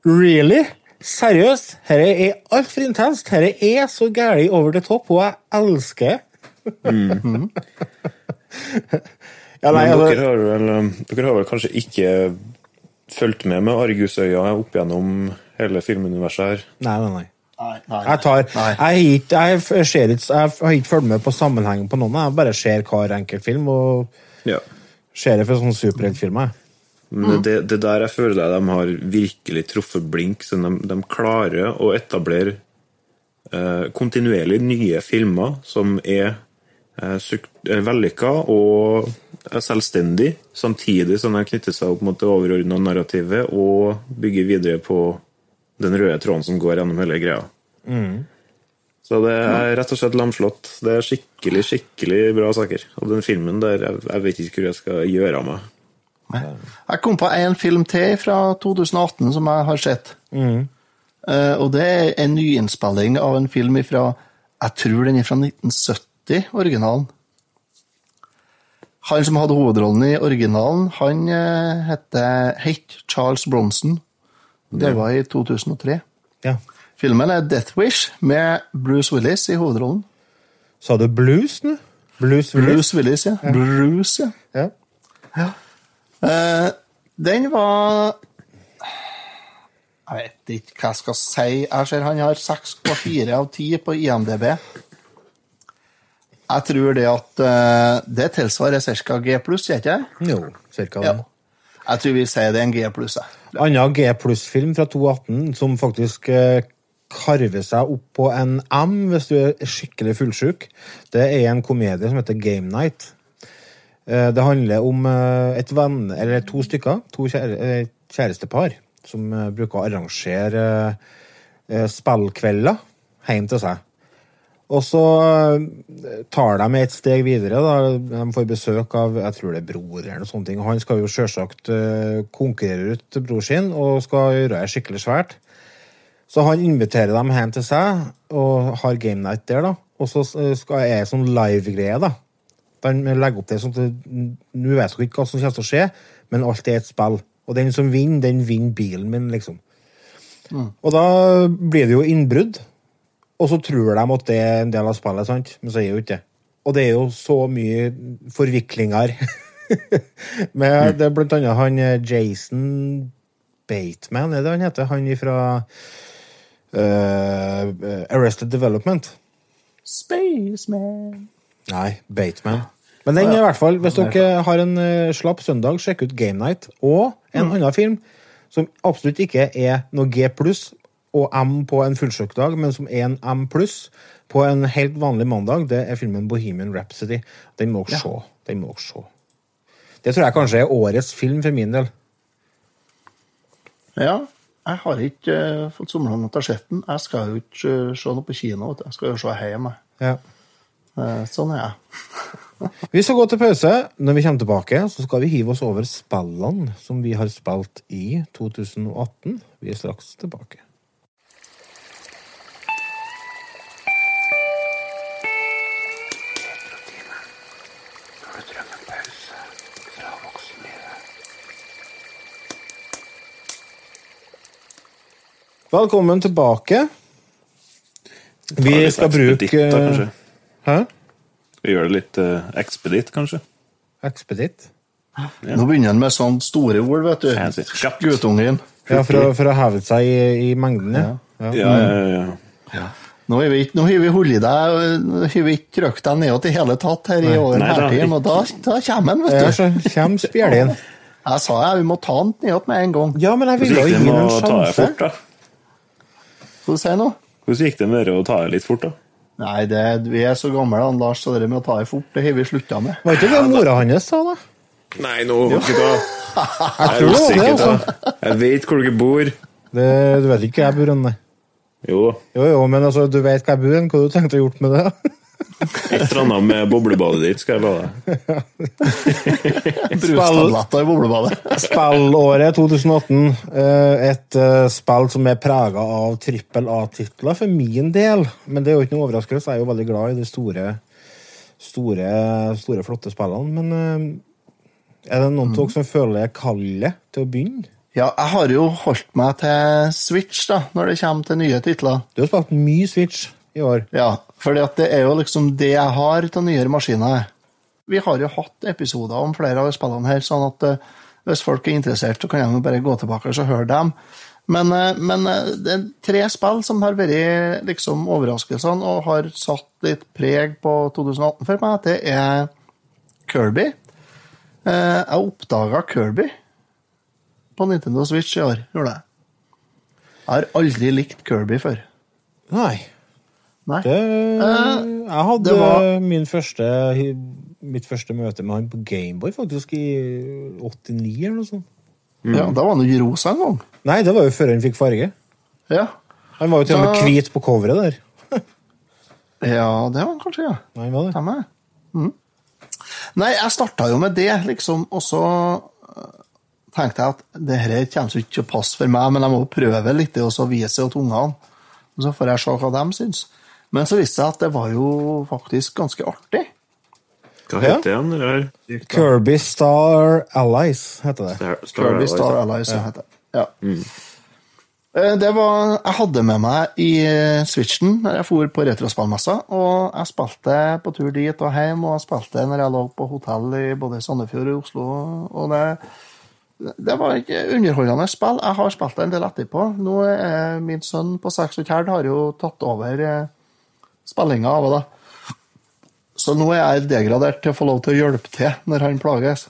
Really? Seriøst? Dette er altfor intenst. Dette er så gæli over the top, og jeg elsker det. ja, nei, Men altså, dere har, vel, um, dere har vel kanskje ikke fulgt med med argusøya opp gjennom hele filmuniverset her? nei, nei, nei. Nei, nei, Jeg tar nei. Jeg, jeg, ser ikke, jeg har ikke fulgt med på sammenhengen på noen. Jeg bare ser hver enkelt film, og Ja. ser det for sånne superheltfilmer. Men det, det der jeg føler jeg de har virkelig truffet blink, så de, de klarer å etablere eh, kontinuerlig nye filmer som er vellykka og er selvstendig, samtidig som de knytter seg opp mot det overordna narrativet og bygger videre på den røde tråden som går gjennom hele greia. Så det er rett og slett lamslått. Det er skikkelig, skikkelig bra saker. Og den filmen der, jeg, jeg vet ikke hvor jeg skal gjøre av meg. Jeg kom på en film til fra 2018 som jeg har sett. Eh, og det er en nyinnspilling av en film fra Jeg tror den er fra 1970, originalen. Han som hadde hovedrollen i originalen, han uh, heter het Charles Bronson. Det var i 2003. Ja. Filmen er Death Wish med Bruce Willis i hovedrollen. Sa du blues nå? Blues Willis? Bruce Willis, ja. Bruce, ja. Ja. Uh, den var Jeg vet ikke hva jeg skal si. Jeg ser han har 6,4 av 10 på IMDb. Jeg tror det at uh, det tilsvarer ca. G pluss, gjør ikke det? Jo, cirka Ja. det. Jeg tror vi sier det er en G pluss. Annen G pluss-film fra 2018 som faktisk uh, karver seg opp på en M hvis du er skikkelig fullsjuk. Det er en komedie som heter Game Night. Uh, Det handler om et venn, eller to stykker, to kjære, kjærestepar, som bruker å arrangere spillkvelder hjemme til seg. Og så eh, tar de et steg videre. Da. De får besøk av jeg tror det er bror eller noe sånt. Han skal jo selvsagt eh, konkurrere ut bror sin og skal gjøre det skikkelig svært. Så han inviterer dem hjem til seg og har game night der. da. Og så eh, skal jeg sånn live-greie. da. Den legger opp til sånn at Nå vet dere ikke hva som kommer til å skje, men alt er et spill. Og den som vinner, den vinner bilen min, liksom. Og da blir det jo innbrudd. Og så tror de at det er en del av spillet, sant? men så er det jo ikke det. Og det er jo så mye forviklinger. Men det er blant annet han eh, Jason Bateman, er det han heter? Han fra Arrested Development. Spaceman. Nei, Bateman. Men den er i hvert fall, hvis dere har en eh, slapp søndag, sjekk ut Game Night. Og en annen film som absolutt ikke er noe G pluss og M på en fullsøkdag, men som er en M pluss på en helt vanlig mandag, det er filmen Bohemian Rhapsody. Den må dere se. Den må dere se. Det tror jeg kanskje er årets film for min del. Ja, jeg har ikke uh, fått somla meg til å se den. Jeg skal jo ikke uh, se noe på kino. Jeg skal jo se hjemme. Ja. Uh, Sånn er jeg. Vi skal gå til pause. Når vi kommer tilbake, så skal vi hive oss over spillene som vi har spilt i 2018. Vi er straks tilbake. Velkommen tilbake. Vi skal bruke da, kanskje. Hæ? Vi gjør det litt uh, ekspeditt, kanskje. Ekspeditt? Nå begynner han med sånne store ord, vet du. Guttungen. Ja, for å, for å heve seg i, i mengden, ja. ja. Ja, ja, ja. Nå har vi ikke nå har vi holdt deg Nå har vi ikke trykt deg ned i hele tatt her i året, Nei, da, og da, da kommer han, vet Ja, du. så kommer spjelden. Jeg sa jeg, vi må ta han nedåt med en gang. Ja, men jeg ville jo gi ham en sjanse. Skal du si noe? Hvordan gikk det med å ta det litt fort, da? Nei, det, vi er så gamle, han Lars, så det med å ta det fort, det har vi slutta med. Var ikke det mora hans sa, da? Nei, nå gutta. Jeg tror det var det, altså. Jeg vet hvor dere bor. Det, du vet ikke hvor jeg bor nei. Jo. Jo, jo, men altså, du vet hvor jeg bor. Hva du tenkte å gjort med det? Et eller annet med boblebadet ditt, skal jeg love deg. Brustabletter i boblebadet. Spillåret 2018. eh, Et eh, spill som er prega av trippel A-titler for min del. Men det er jo ikke noe overraskelse. Jeg er jo veldig glad i de store, store, store flotte spillene. Men eh, er det noen av dere som føler kallet til å begynne? Ja, jeg har jo holdt meg til Switch da, når det kommer til nye titler. Du har spilt mye Switch i år. Ja, for det er jo liksom det jeg har til nyere maskiner. Vi har jo hatt episoder om flere av spillene her, sånn at eh, hvis folk er interessert, så kan de bare gå tilbake og høre dem. Men, eh, men eh, det er tre spill som har vært liksom overraskelsene og har satt litt preg på 2018 for meg. Det er Kirby. Eh, Jeg oppdaga Kirby på Nintendo Switch i år, gjorde jeg. Jeg har aldri likt Kirby før. Nei. Nei. Det, jeg hadde det var- min første, mitt første møte med han på Gameboy faktisk i 89 eller noe sånt. Ja, da var han jo ikke rosa en gang. Nei, det var jo før han fikk farge. Ja. Han var jo til og med hvit på coveret der. ja, det var han kanskje, ja. Nei, han var det. Stemmer. Mm. Nei, jeg starta jo med det, liksom, og så øh, tenkte jeg at det her kommer ikke til å passe for meg, men jeg må prøve litt og så vise det til ungene. Og så får jeg se hva de syns. Men så viste det seg at det var jo faktisk ganske artig. Hva heter den? det der? Kirby Star Allies heter det. Star, Star Kirby Allies, Star ja. Allies, ja. heter det. Ja. Mm. Det var, jeg hadde med meg i eh, Switchen når jeg for på retrospillmessa, og jeg spilte på tur dit og hjem, og jeg spilte når jeg lå på hotell i både Sandefjord og Oslo. og det, det var ikke underholdende spill. Jeg har spilt det en del etterpå. Nå er min sønn på seks og et halvt har jo tatt over eh, spillinga av det. Så nå er jeg degradert til å få lov til å hjelpe til når han plages.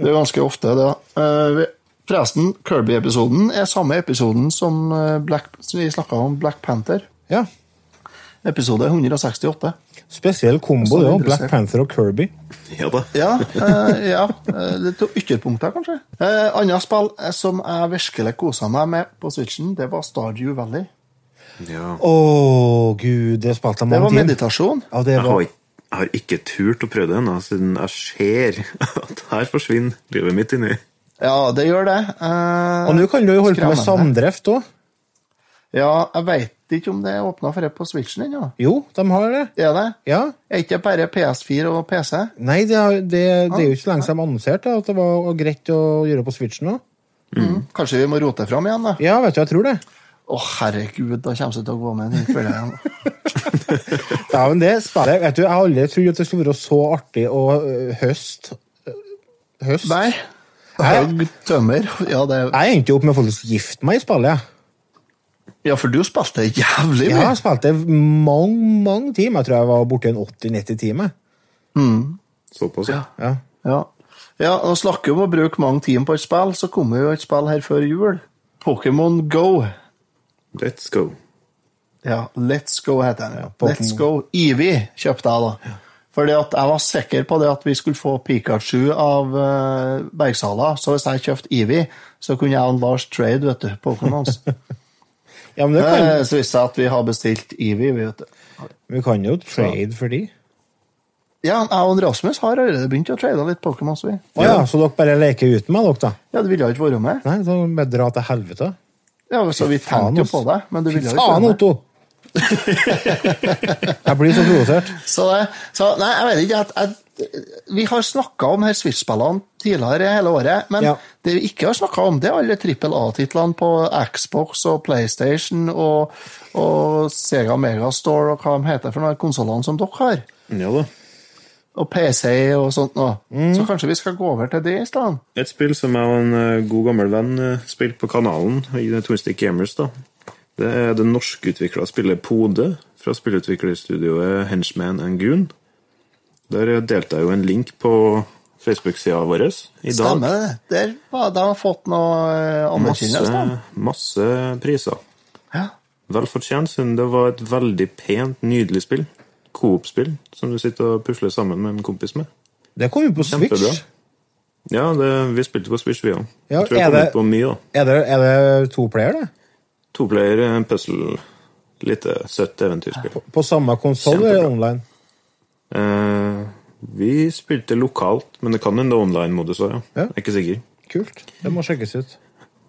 Det er ganske ofte, det. Eh, Forresten, Kirby-episoden er samme episoden som eh, Black, vi snakka om Black Panther. Ja. Episode 168. Spesiell kombo, det òg. Black Panther og Kirby. Ja da. Ja, uh, ja. litt to ytterpunkter, kanskje. Uh, Annet spill som jeg virkelig kosa meg med på Switchen, det var Stardew Valley. Ja. Å, gud, det spilte jeg Det var meditasjon. Ja, det Jeg har, ikke- jeg har ikke turt å prøve det ennå, siden jeg ser at her forsvinner livet mitt inni. Ja, det gjør det. Eh, Og nå kan du jo holde på med samdrift òg. Ja, jeg veit ikke om det er åpna for det på Switchen ennå. Jo, de har det. Er det? Ja. Er ikke det bare PS4 og PC? Nei, det, er- det, det er jo ikke så lenge siden de annonserte at det var greit å gjøre på Switchen òg. Mm. Kanskje vi må rote fram igjen, da? Ja, vet du, jeg tror det. Å, herregud, da kommer jeg til å gå med en kveld igjen. Ja, men det spillet, vet du, Jeg har aldri trodd at det skulle være så artig å øh, høste øh, Høst? Nei. Høg tømmer. Ja, det Jeg endte jo opp med å faktisk gifte meg i spillet. jeg. ja, for du spilte jævlig mye. Ja, jeg spilte mange, mange timer. Jeg tror jeg var borti en 80-90 timer. Såpass, ja. Ja. Ja. ja, og snakker om å bruke mange timer på et spill, så kommer jo et spill her før jul. Pokémon Go. Let's go. Ja, Let's Go heter den. Ja. Let's Go. Eevee kjøpte jeg, da. Fordi at jeg var sikker på det at vi skulle få Pikachu av uh, Bergsala, så hvis jeg kjøpte Eevee, så kunne jeg og Lars trade, vet du, Pokémons. ja, men det kan, Eh, så viste det seg at vi har bestilt Eevee, vet du. vi kan jo trade for de. Ja, jeg og Rasmus har allerede begynt å trade litt Pokémons, vi. Å ja, så dere bare leker uten meg, dere, da? Ja, det ville jo ikke vært med. Nei, så bare dra til helvete. Ja, så vi tenkte jo på det, men du ville jo ikke faen. Otto! jeg blir så provosert. Så, det, så nei, jeg vet ikke Jeg, jeg, Vi har snakka om her Switch-spillene tidligere hele året, men Ja. det vi ikke har snakka om, det er alle trippel A-titlene på Xbox og PlayStation og, og Sega Megastore og hva de heter for noen konsollene som dere har. Ja da. Og PC og sånt noe. Mm. Så kanskje vi skal gå over til det i stedet? Et spill som jeg og en eh, god gammel venn eh, spilte på kanalen i Twinstick Gamers. da. Det er det norskutvikla spillet Pode fra spillutviklerstudioet Henchman and Goon. Der eh, delte jeg jo en link på Facebook-sida vår i dag. Stemmer det. Der har de fått noe anerkjennelse. Masse, anerkjennelse. da. masse priser. Ja. vel fortjent, siden det var et veldig pent, nydelig spill. Coop-spill som du sitter og pusler sammen med en kompis med. Det kom jo på Switch. Kjempebra. Ja, det, vi spilte på Switch, vi òg. Ja, tror jeg er kom det- ut på mye, da. Er det, er det to player, det? To player, puzzle, lite søtt eventyrspill. På, på samme konsoll eller online? Eh, vi spilte lokalt, men det kan hende online-modus òg, ja. Ja. Jeg er ikke sikker. Kult. Det må sjekkes ut.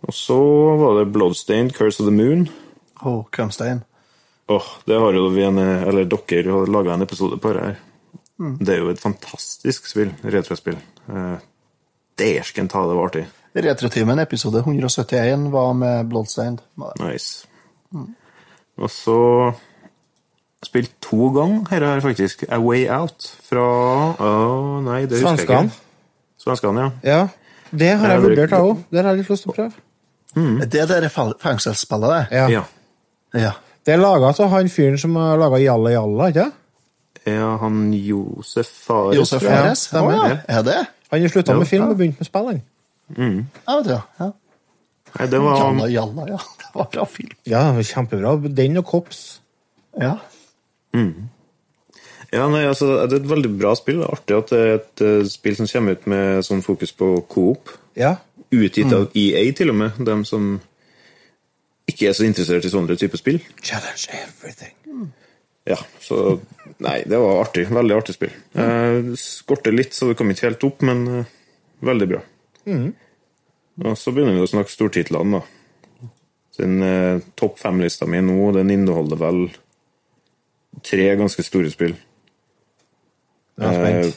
Og så var det Bloodstained, Curse of the Moon. Oh, Kremstein. Åh, det har jo vi en, eller dere har laga en episode på det her. Mm. Det er jo et fantastisk spill, retrospill. Eh, Dæsken ta, det var artig. Retrotimen episode 171 var med Bloodstained. Nice. Og så Spilt to ganger her, her faktisk. A Way Out fra Å, nei, det husker jeg Svenskene? ikke. Svenskene, ja. Ja. Det har jeg Jeg vurdert, jeg òg. Det har jeg litt lyst til å prøve. Det der er det fengselsspillet, det. Ja. Ja. Ja. Det er laga av han fyren som har laga Jalla Jalla, ikke sant? Ja, han Josef Fares. Josef. Fares? ja. stemmer. ja, er det? Han har slutta med film og begynt med spill. han. Ja, vet du, ja. Nei, det var Jalla, jalla, ja. Det var bra film. Ja, kjempebra. Den og Kops. Ja. Ja, nei, altså, Det er et veldig bra spill. Det er Artig at det er et uh, spill som kommer ut med sånn fokus på coop. Ja. Utgitt av EA, til og med. Dem som ikke er så interessert i sånne typer spill. Challenge everything. Ja, så Nei, det var artig. Veldig artig spill. Eh, skorter litt, så det kom ikke helt opp, men eh, veldig bra. Og så begynner vi å snakke stortitlene, da. Den eh, topp fem-lista mi nå, den inneholder vel tre ganske store spill. Er.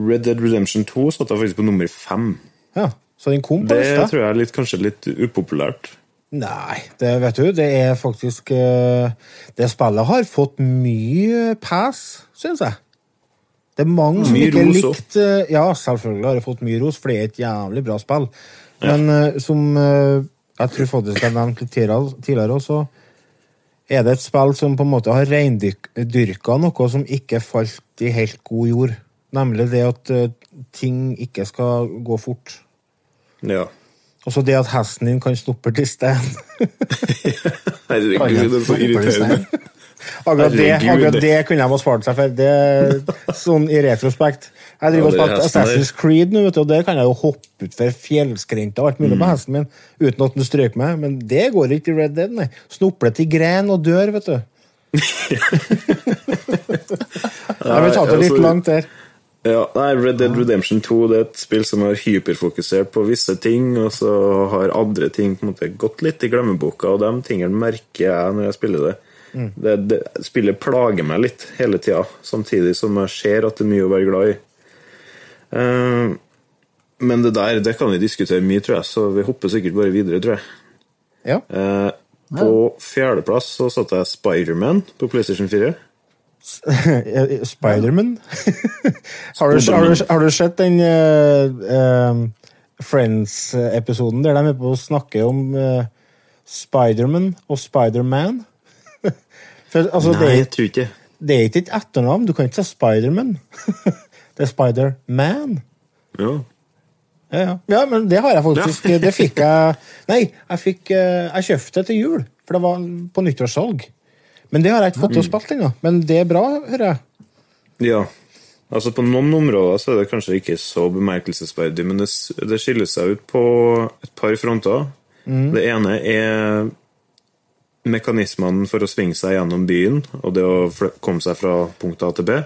Red Dead Redemption 2 satt jeg faktisk på nummer fem. Ja, Så den kom på Det tror jeg er litt, kanskje litt upopulært. Nei, det vet du, det er faktisk eh, Det spillet har fått mye pass, syns jeg. Det er mange som Mye ikke har likt eh, Ja, selvfølgelig har det fått mye ros, for det er et jævlig bra spill. Men ja. som eh, jeg tror faktisk jeg nevnte tidligere, også, er det et spill som på en måte har reindyrka noe som ikke falt i helt god jord. Nemlig det at eh, ting ikke skal gå fort. Ja. Også det at hesten din kan stoppe til stein. Herregud, det er så irriterende. Akkurat det, akkurat det- det kunne de ha spart seg for. Det sånn i retrospekt. Jeg driver og er spiller. Assassin's Creed nå, vet du, og der kan jeg jo hoppe utfor fjellskrenter og alt mulig Mm. på hesten min uten at den stryker meg, men det går ikke i Red Dead, nei. Snopler til gren og dør, vet du. Jeg vil ta det litt altså- langt der. Ja, nei, Red Dead Redemption 2 det er et spill som har hyperfokusert på visse ting, og så har andre ting på en måte gått litt i glemmeboka, og de tingene merker jeg når jeg spiller det. det, det spillet plager meg litt hele tida, samtidig som jeg ser at det er mye å være glad i. Uh, men det der det kan vi diskutere mye, tror jeg, så vi hopper sikkert bare videre, tror jeg. Ja. Uh, på fjerdeplass så satte jeg Spiderman på PlayStation 4. Spiderman. har, du, har, du, har du sett den uh, uh, Friends-episoden der de er på å snakke om uh, Spiderman og Spiderman? Altså, det, Nei, er- jeg tror ikke det er ikke et etternavn. Du kan ikke si Spiderman. det er Spiderman. ja. Ja, ja. ja, men det har jeg faktisk. Det fikk jeg Nei, jeg fikk Jeg kjøpte det til jul, for det var på nyttårssalg. Men det har jeg ikke fått til å spille ennå. Men det er bra, hører jeg. Ja. Altså På noen områder så er det kanskje ikke så bemerkelsesverdig, men det, det skiller seg ut på et par fronter. Det ene er mekanismene for å svinge seg gjennom byen, og det å komme seg fra punkt A til B.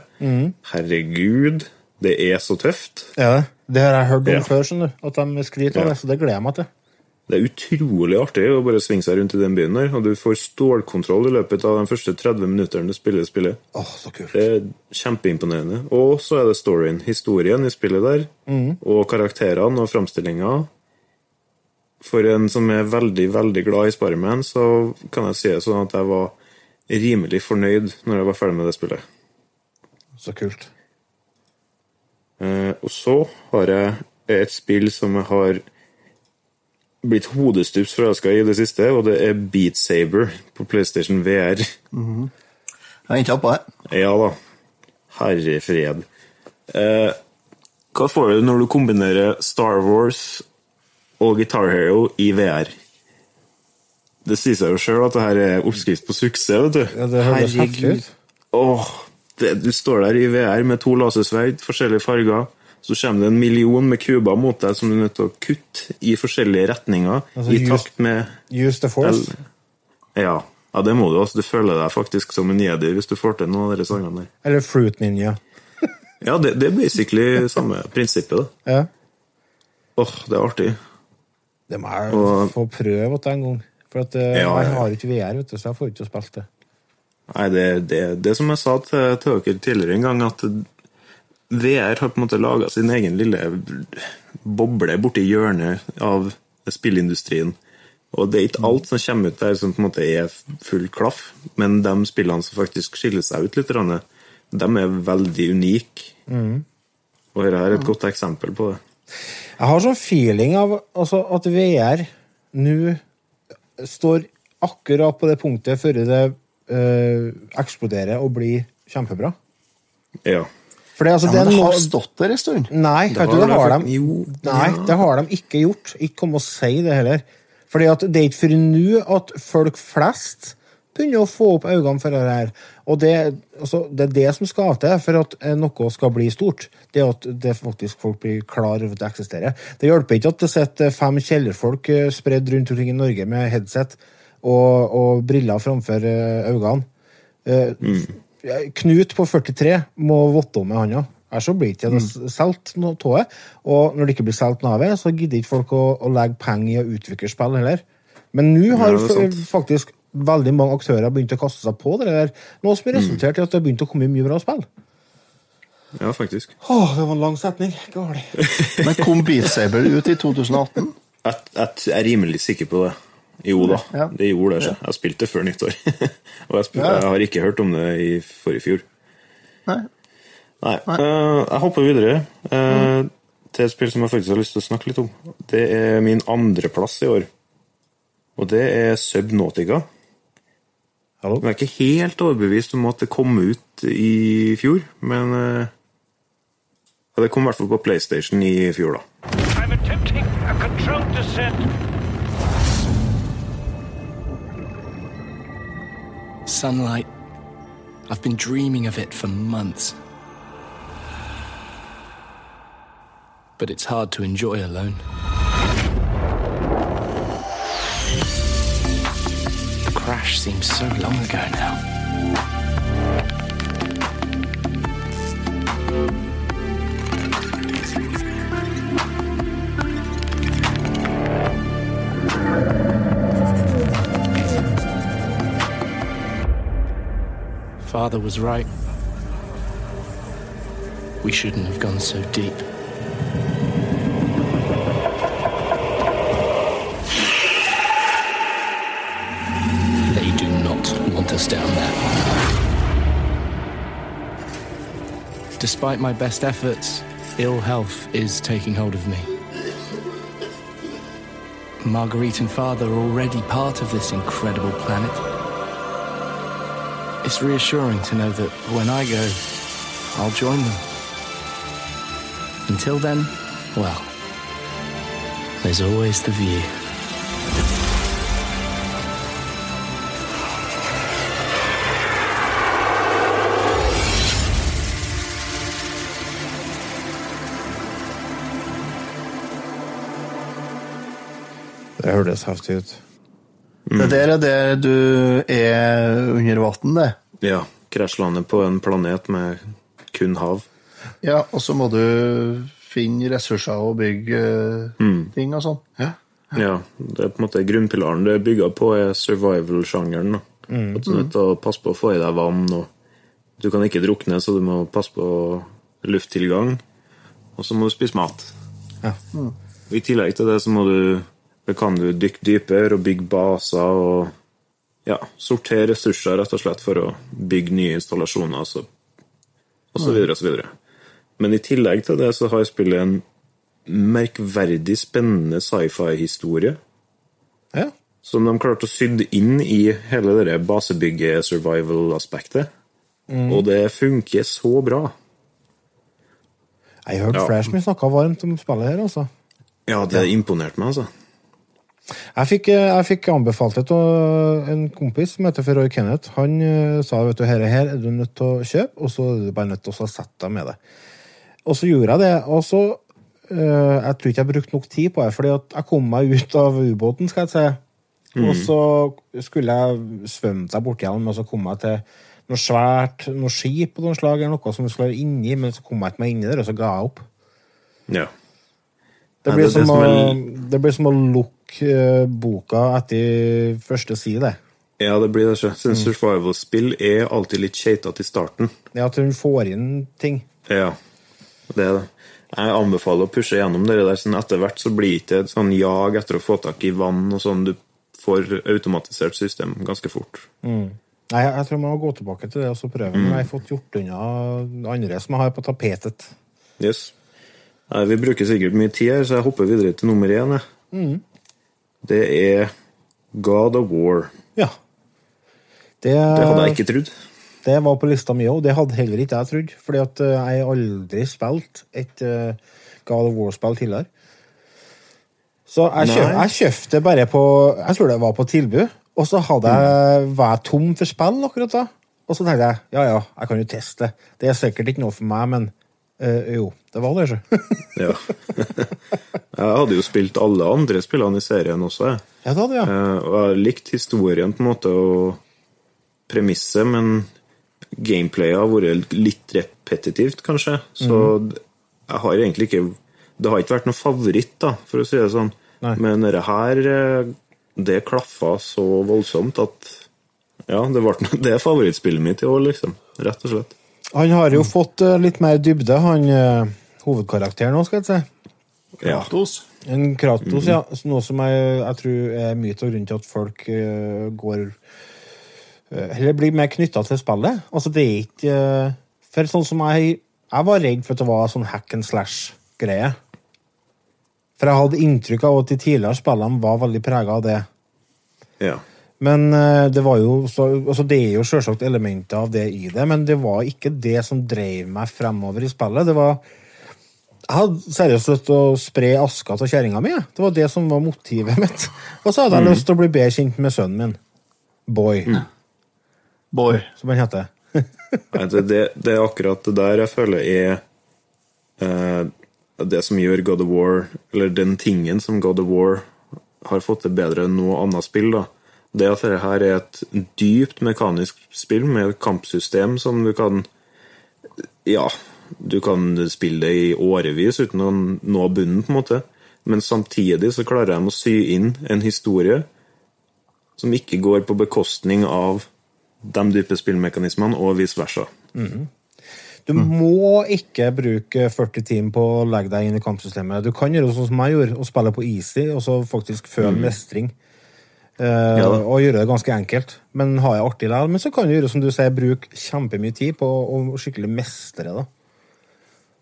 Herregud, det er så tøft. Ja, det har jeg hørt om Ja. før, skjønner du. At de skryter av Ja. det, så det gleder jeg meg til. Det er utrolig artig å bare svinge seg rundt i den byen der, og du får stålkontroll i løpet av de første 30 minuttene du spiller spillet. Åh, så kult. Det er kjempeimponerende. Og så er det storyen, historien i spillet der, og karakterene og framstillinga. For en som er veldig, veldig glad i Spiderman, så kan jeg si det sånn at jeg var rimelig fornøyd når jeg var ferdig med det spillet. Så kult. Eh, og så har jeg et spill som jeg har blitt hodestups forelska i det siste, og det er Beat Saber på PlayStation VR. Jeg har ikke på det. Ja da. Herre fred. Eh, hva får du når du kombinerer Star Wars og Guitar Hero i VR? Det sier seg jo sjøl at det her er oppskrift på suksess, vet du. Ja, det høres heftig ut. Åh, det, du står der i VR med to lasersverd, forskjellige farger. Så kommer det en million med kuber mot deg som du er nødt til å kutte i forskjellige retninger. Altså, I use, takt med Use the force. Ja. ja, det må du. altså. Du føler deg faktisk som en jedi hvis du får til noen av de sangene der. Eller Fruit Ninja. Ja, det, det er basically samme prinsippet. da. Ja. Åh, det er artig. Det må jeg Og- få prøve at en gang. For at, eh, Ja, jeg har ikke VR, vet du, så jeg får ikke spilt det. Nei, det, det, det som jeg sa til, til dere tidligere en gang, at VR har på en måte laga sin egen lille boble borti hjørnet av spillindustrien. Og det er ikke alt som kommer ut der som på en måte er full klaff, men de spillene som faktisk skiller seg ut litt, de er veldig unike. Og dette er et godt eksempel på det. Jeg har sånn feeling av altså, at VR nå står akkurat på det punktet før det øh, eksploderer og blir kjempebra. Ja. Det, altså, Ja, men det, det noe- har stått der en stund. Nei, Det det har de jo, Nei, ja. det har de ikke gjort. Ikke kom og si det heller. Fordi at det er ikke før nå at folk flest begynner å få opp øynene for det her. Og det, altså, det er det som skal til for at eh, noe skal bli stort. Det at det faktisk folk blir klar over at det eksisterer. Det hjelper ikke at det sitter fem kjellerfolk eh, spredd rundt omkring i Norge med headset og, og briller framfor eh, øynene. Eh, Knut på 43 må votte om med handa. Ellers så blir ikke mm. solgt noe av det. Og når det ikke blir solgt noe av det, så gidder ikke folk å, å legge penger i å utvikle spill heller. Men nå har Ja, det faktisk veldig mange aktører begynt å kaste seg på det der. Noe som har resultert i at det har begynt å komme mye bra spill. ja, faktisk. Åh, det var en lang setning. Gale. Men kom Beat Saber ut i 2018? Jeg, jeg, jeg er rimelig sikker på det. Jo da, Ja. det gjorde det. så. Jeg spilte det før nyttår. og jeg, spilte, Ja. jeg har ikke hørt om det i forrige fjor. Nei. Nei. eh, jeg hopper videre eh, til et spill som jeg faktisk har lyst til å snakke litt om. Det er min andreplass i år. Og det er Subnautica. Hallo? Jeg er ikke helt overbevist om at det kom ut i fjor, men uh, Det kom i hvert fall på PlayStation i fjor, da. I'm attempting a controlled descent. Sunlight. I've been dreaming of it for months. But it's hard to enjoy alone. The crash seems so long ago now. Father was right. We shouldn't have gone so deep. They do not want us down there. Despite my best efforts, ill health is taking hold of me. Marguerite and Father are already part of this incredible planet. It's reassuring to know that when I go, I'll join them. Until then, well, there's always the view. Det hørtes heftig ut. Det der er der du er under vann, det. Ja, Krasjlandet på en planet med kun hav. Ja, og så må du finne ressurser og bygge mm. ting og sånn. Ja. Ja, det er på en måte grunnpilaren det er bygga på, er survival-sjangeren. Mm. At du er nødt til å passe på å få i deg vann, og du kan ikke drukne, så du må passe på lufttilgang. Og så må du spise mat. Ja. Og I tillegg til det så må du da kan du dykke dypere og bygge baser og ja, sortere ressurser rett og slett for å bygge nye installasjoner og så, og så videre og så videre. Men i tillegg til det så har spillet en merkverdig spennende sci-fi-historie Ja. som de klarte å sydde inn i hele det basebygge-survival-aspektet. Og det funker så bra. Jeg har hørt Ja. flere som snakka varmt om spillet her, altså. Ja, det imponerte meg, altså. Jeg fikk, eh, jeg fikk anbefalt det av en kompis som heter Roy Kenneth. Han eh, sa vet du, her, her er du nødt til å kjøpe, og så er du bare nødt til å sette deg med det. Og så gjorde jeg det. Og så eh, Jeg tror ikke jeg brukte nok tid på det, fordi jeg kom meg ut av ubåten, skal jeg si. Og så skulle jeg svømme seg bort igjen, og så kom jeg til noe svært, noe skip og noe slag, eller noe som skulle være inni, men så kom jeg ikke meg inni der, og så ga jeg opp. Ja. Det Nei, blir, det som, det som, å, det blir som å lukke eh, boka etter første side. ja, det blir det. ikke. mm. Survival-spill er alltid litt keitete i starten. Ja, at hun får inn ting. Ja, det er det. Jeg anbefaler å pushe gjennom det der. sånn Etter hvert så blir det et sånn jag etter å få tak i vann og sånn. Du får automatisert system ganske fort. Nei, jeg tror man må gå tilbake til det og så prøve. Men jeg har fått gjort unna andre som jeg har på tapetet. Yes. Nei, vi bruker sikkert mye tid her, så jeg hopper videre til nummer én. jeg. Det er God of War. Ja. Det, Det hadde jeg ikke trodd. det var på lista mi òg. Det hadde heller ikke jeg trodd. Fordi at eh, jeg aldri spilt et uh, God of War-spill tidligere. Så jeg, kjøp, jeg kjøpte bare på Jeg tror det var på tilbud. Og så hadde jeg, var jeg tom for spill akkurat da. Og så tenkte jeg ja, ja, jeg kan jo teste. Det er sikkert ikke noe for meg, men eh, jo, det var det, ikke? Ja. jeg hadde jo spilt alle andre spillene i serien også, jeg. ja, det hadde jeg. Eh, Og jeg har likt historien på en måte og premisset, men gameplayet har vært litt repetitivt, kanskje. Så jeg har egentlig ikke Det har ikke vært noen favoritt, da, for å si det sånn. Nei. Men dette her, eh, det klaffa så voldsomt at Ja, det, ble, det favorittspillet mitt i år, liksom. Rett og slett. Han har jo fått eh, litt mer dybde, han uh, hovedkarakteren òg, skal jeg si. Ja. Kratos. En Kratos, ja. Så Noe som jeg, jeg tror er mye av grunnen til at folk uh, går uh, Eller blir mer knytta til spillet. Altså, det er ikke uh, For sånn som jeg Jeg var redd for at det var sånn hack and slash-greie. For jeg hadde inntrykk av at de tidligere spillene var veldig prega av det. ja. Men eh, det var jo så, altså det er jo selvsagt elementer av det i det, men det var ikke det som drev meg fremover i spillet. Det var Jeg hadde seriøst lyst til å spre aska til kjerringa mi. Det var det som var motivet mitt. Og så hadde jeg lyst til å bli bedre kjent med sønnen min. Boy, Boy. som han heter. Nei, det, det, det er akkurat det der jeg føler er eh, det som gjør God of War, eller den tingen som God of War har fått til bedre enn noe annet spill, da. Det at dette her er et dypt mekanisk spill med et kampsystem som du kan Ja, du kan spille det i årevis uten å nå bunnen, på en måte. Men samtidig så klarer de å sy inn en historie som ikke går på bekostning av de dype spillmekanismene, og vice versa. Du må ikke bruke 40 timer på å legge deg inn i kampsystemet. Du kan gjøre sånn som jeg gjorde, og spille på easy, og så faktisk føle mestring. Eh, Ja og gjøre det ganske enkelt. Men ha det artig likevel. Men så kan du gjøre som du sier, bruke kjempemye tid på å skikkelig mestre det.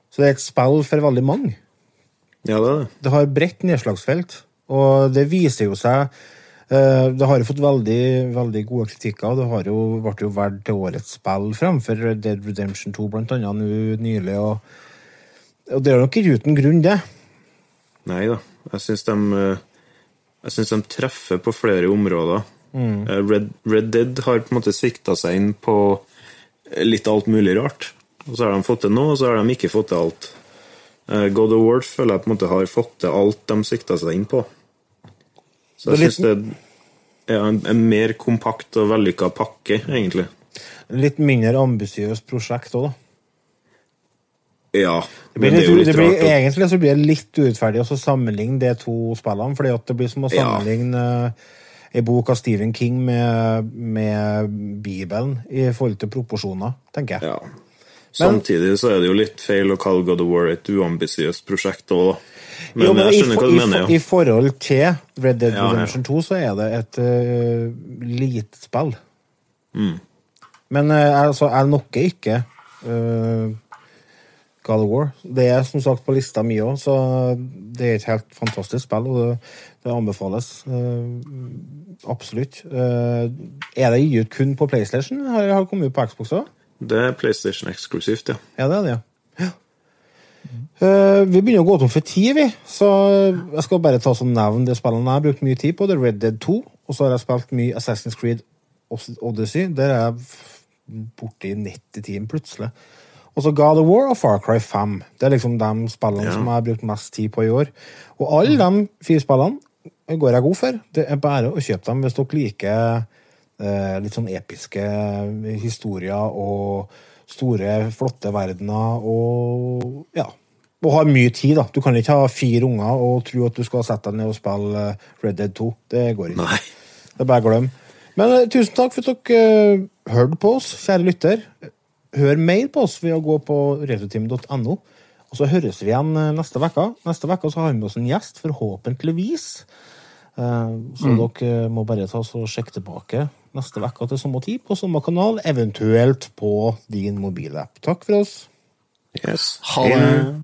Så det er et spill for veldig mange. Ja, det er det. Det har bredt nedslagsfelt, og det viser jo seg eh, Det har jo fått veldig, veldig gode kritikker, det har jo, ble jo valgt til årets spill fremfor Dead Redemption 2 blant annet nå nylig. Og, og det er nok ikke uten grunn, det. Nei da. Jeg syns de, eh, jeg synes de treffer på flere områder. Mm. Red, Red Dead har på en måte svikta seg inn på litt alt mulig rart. Og så har de fått til noe, og så har de ikke fått til alt. Eh, God of War føler jeg på en måte har fått til alt de sikta seg inn på. Så jeg syns det er en, en mer kompakt og vellykka pakke, egentlig. Litt mindre ambisiøst prosjekt òg, da. Ja, Det blir det litt, litt det blir, rart. egentlig så blir det litt urettferdig å sammenligne de to spillene, fordi det blir som å sammenligne ja. ei bok av Stephen King med, med Bibelen i forhold til proporsjoner, tenker jeg. Ja. Samtidig så er det jo litt feil å kalle God of War et uambisiøst prosjekt òg, da. Men, jo, men jeg skjønner for- hva du mener, Jo. I forhold til Red Dead Ja, ja. Redemption 2, så er det et uh, lite spill. Mm. Men uh, altså, jeg nokker ikke uh, God of War. Det er som sagt på lista mi òg, så det er et helt fantastisk spill, og det, det anbefales uh, absolutt. Uh, er det gitt kun på PlayStation? Har det kommet ut på Xbox òg? Det er PlayStation eksklusivt, ja. Ja, det er det, ja. Uh, vi begynner å gå tom for tid, vi. Så jeg skal bare ta sånn nevne det spillene jeg har brukt mye tid på. Det er Red Dead 2, og så har jeg spilt mye Assassin's Creed Odyssey. Der er jeg borte i 90 timer plutselig. Og så God of War og Far Cry 5. Det er liksom de spillene Ja. som jeg har brukt mest tid på i år. Og alle de fire spillene går jeg god for. Det er bare å kjøpe dem hvis dere liker eh, litt sånn episke historier og store, flotte verdener og ja. Og har mye tid, da. Du kan ikke ha fire unger og tro at du skal sette deg ned og spille eh, Red Dead 2. Det går ikke. Nei. Det er bare å glemme. Men eh, tusen takk for at dere hørte på oss, kjære lytter. Hør mer på oss ved å gå på retroteam.no. Og så høres vi igjen eh, neste uke. Neste uke så har vi med oss en gjest, forhåpentligvis. Så Så dere må bare ta oss og sjekke tilbake neste uke til samme tid på samme kanal, eventuelt på din mobilapp. Takk for oss. Yes. Ha det.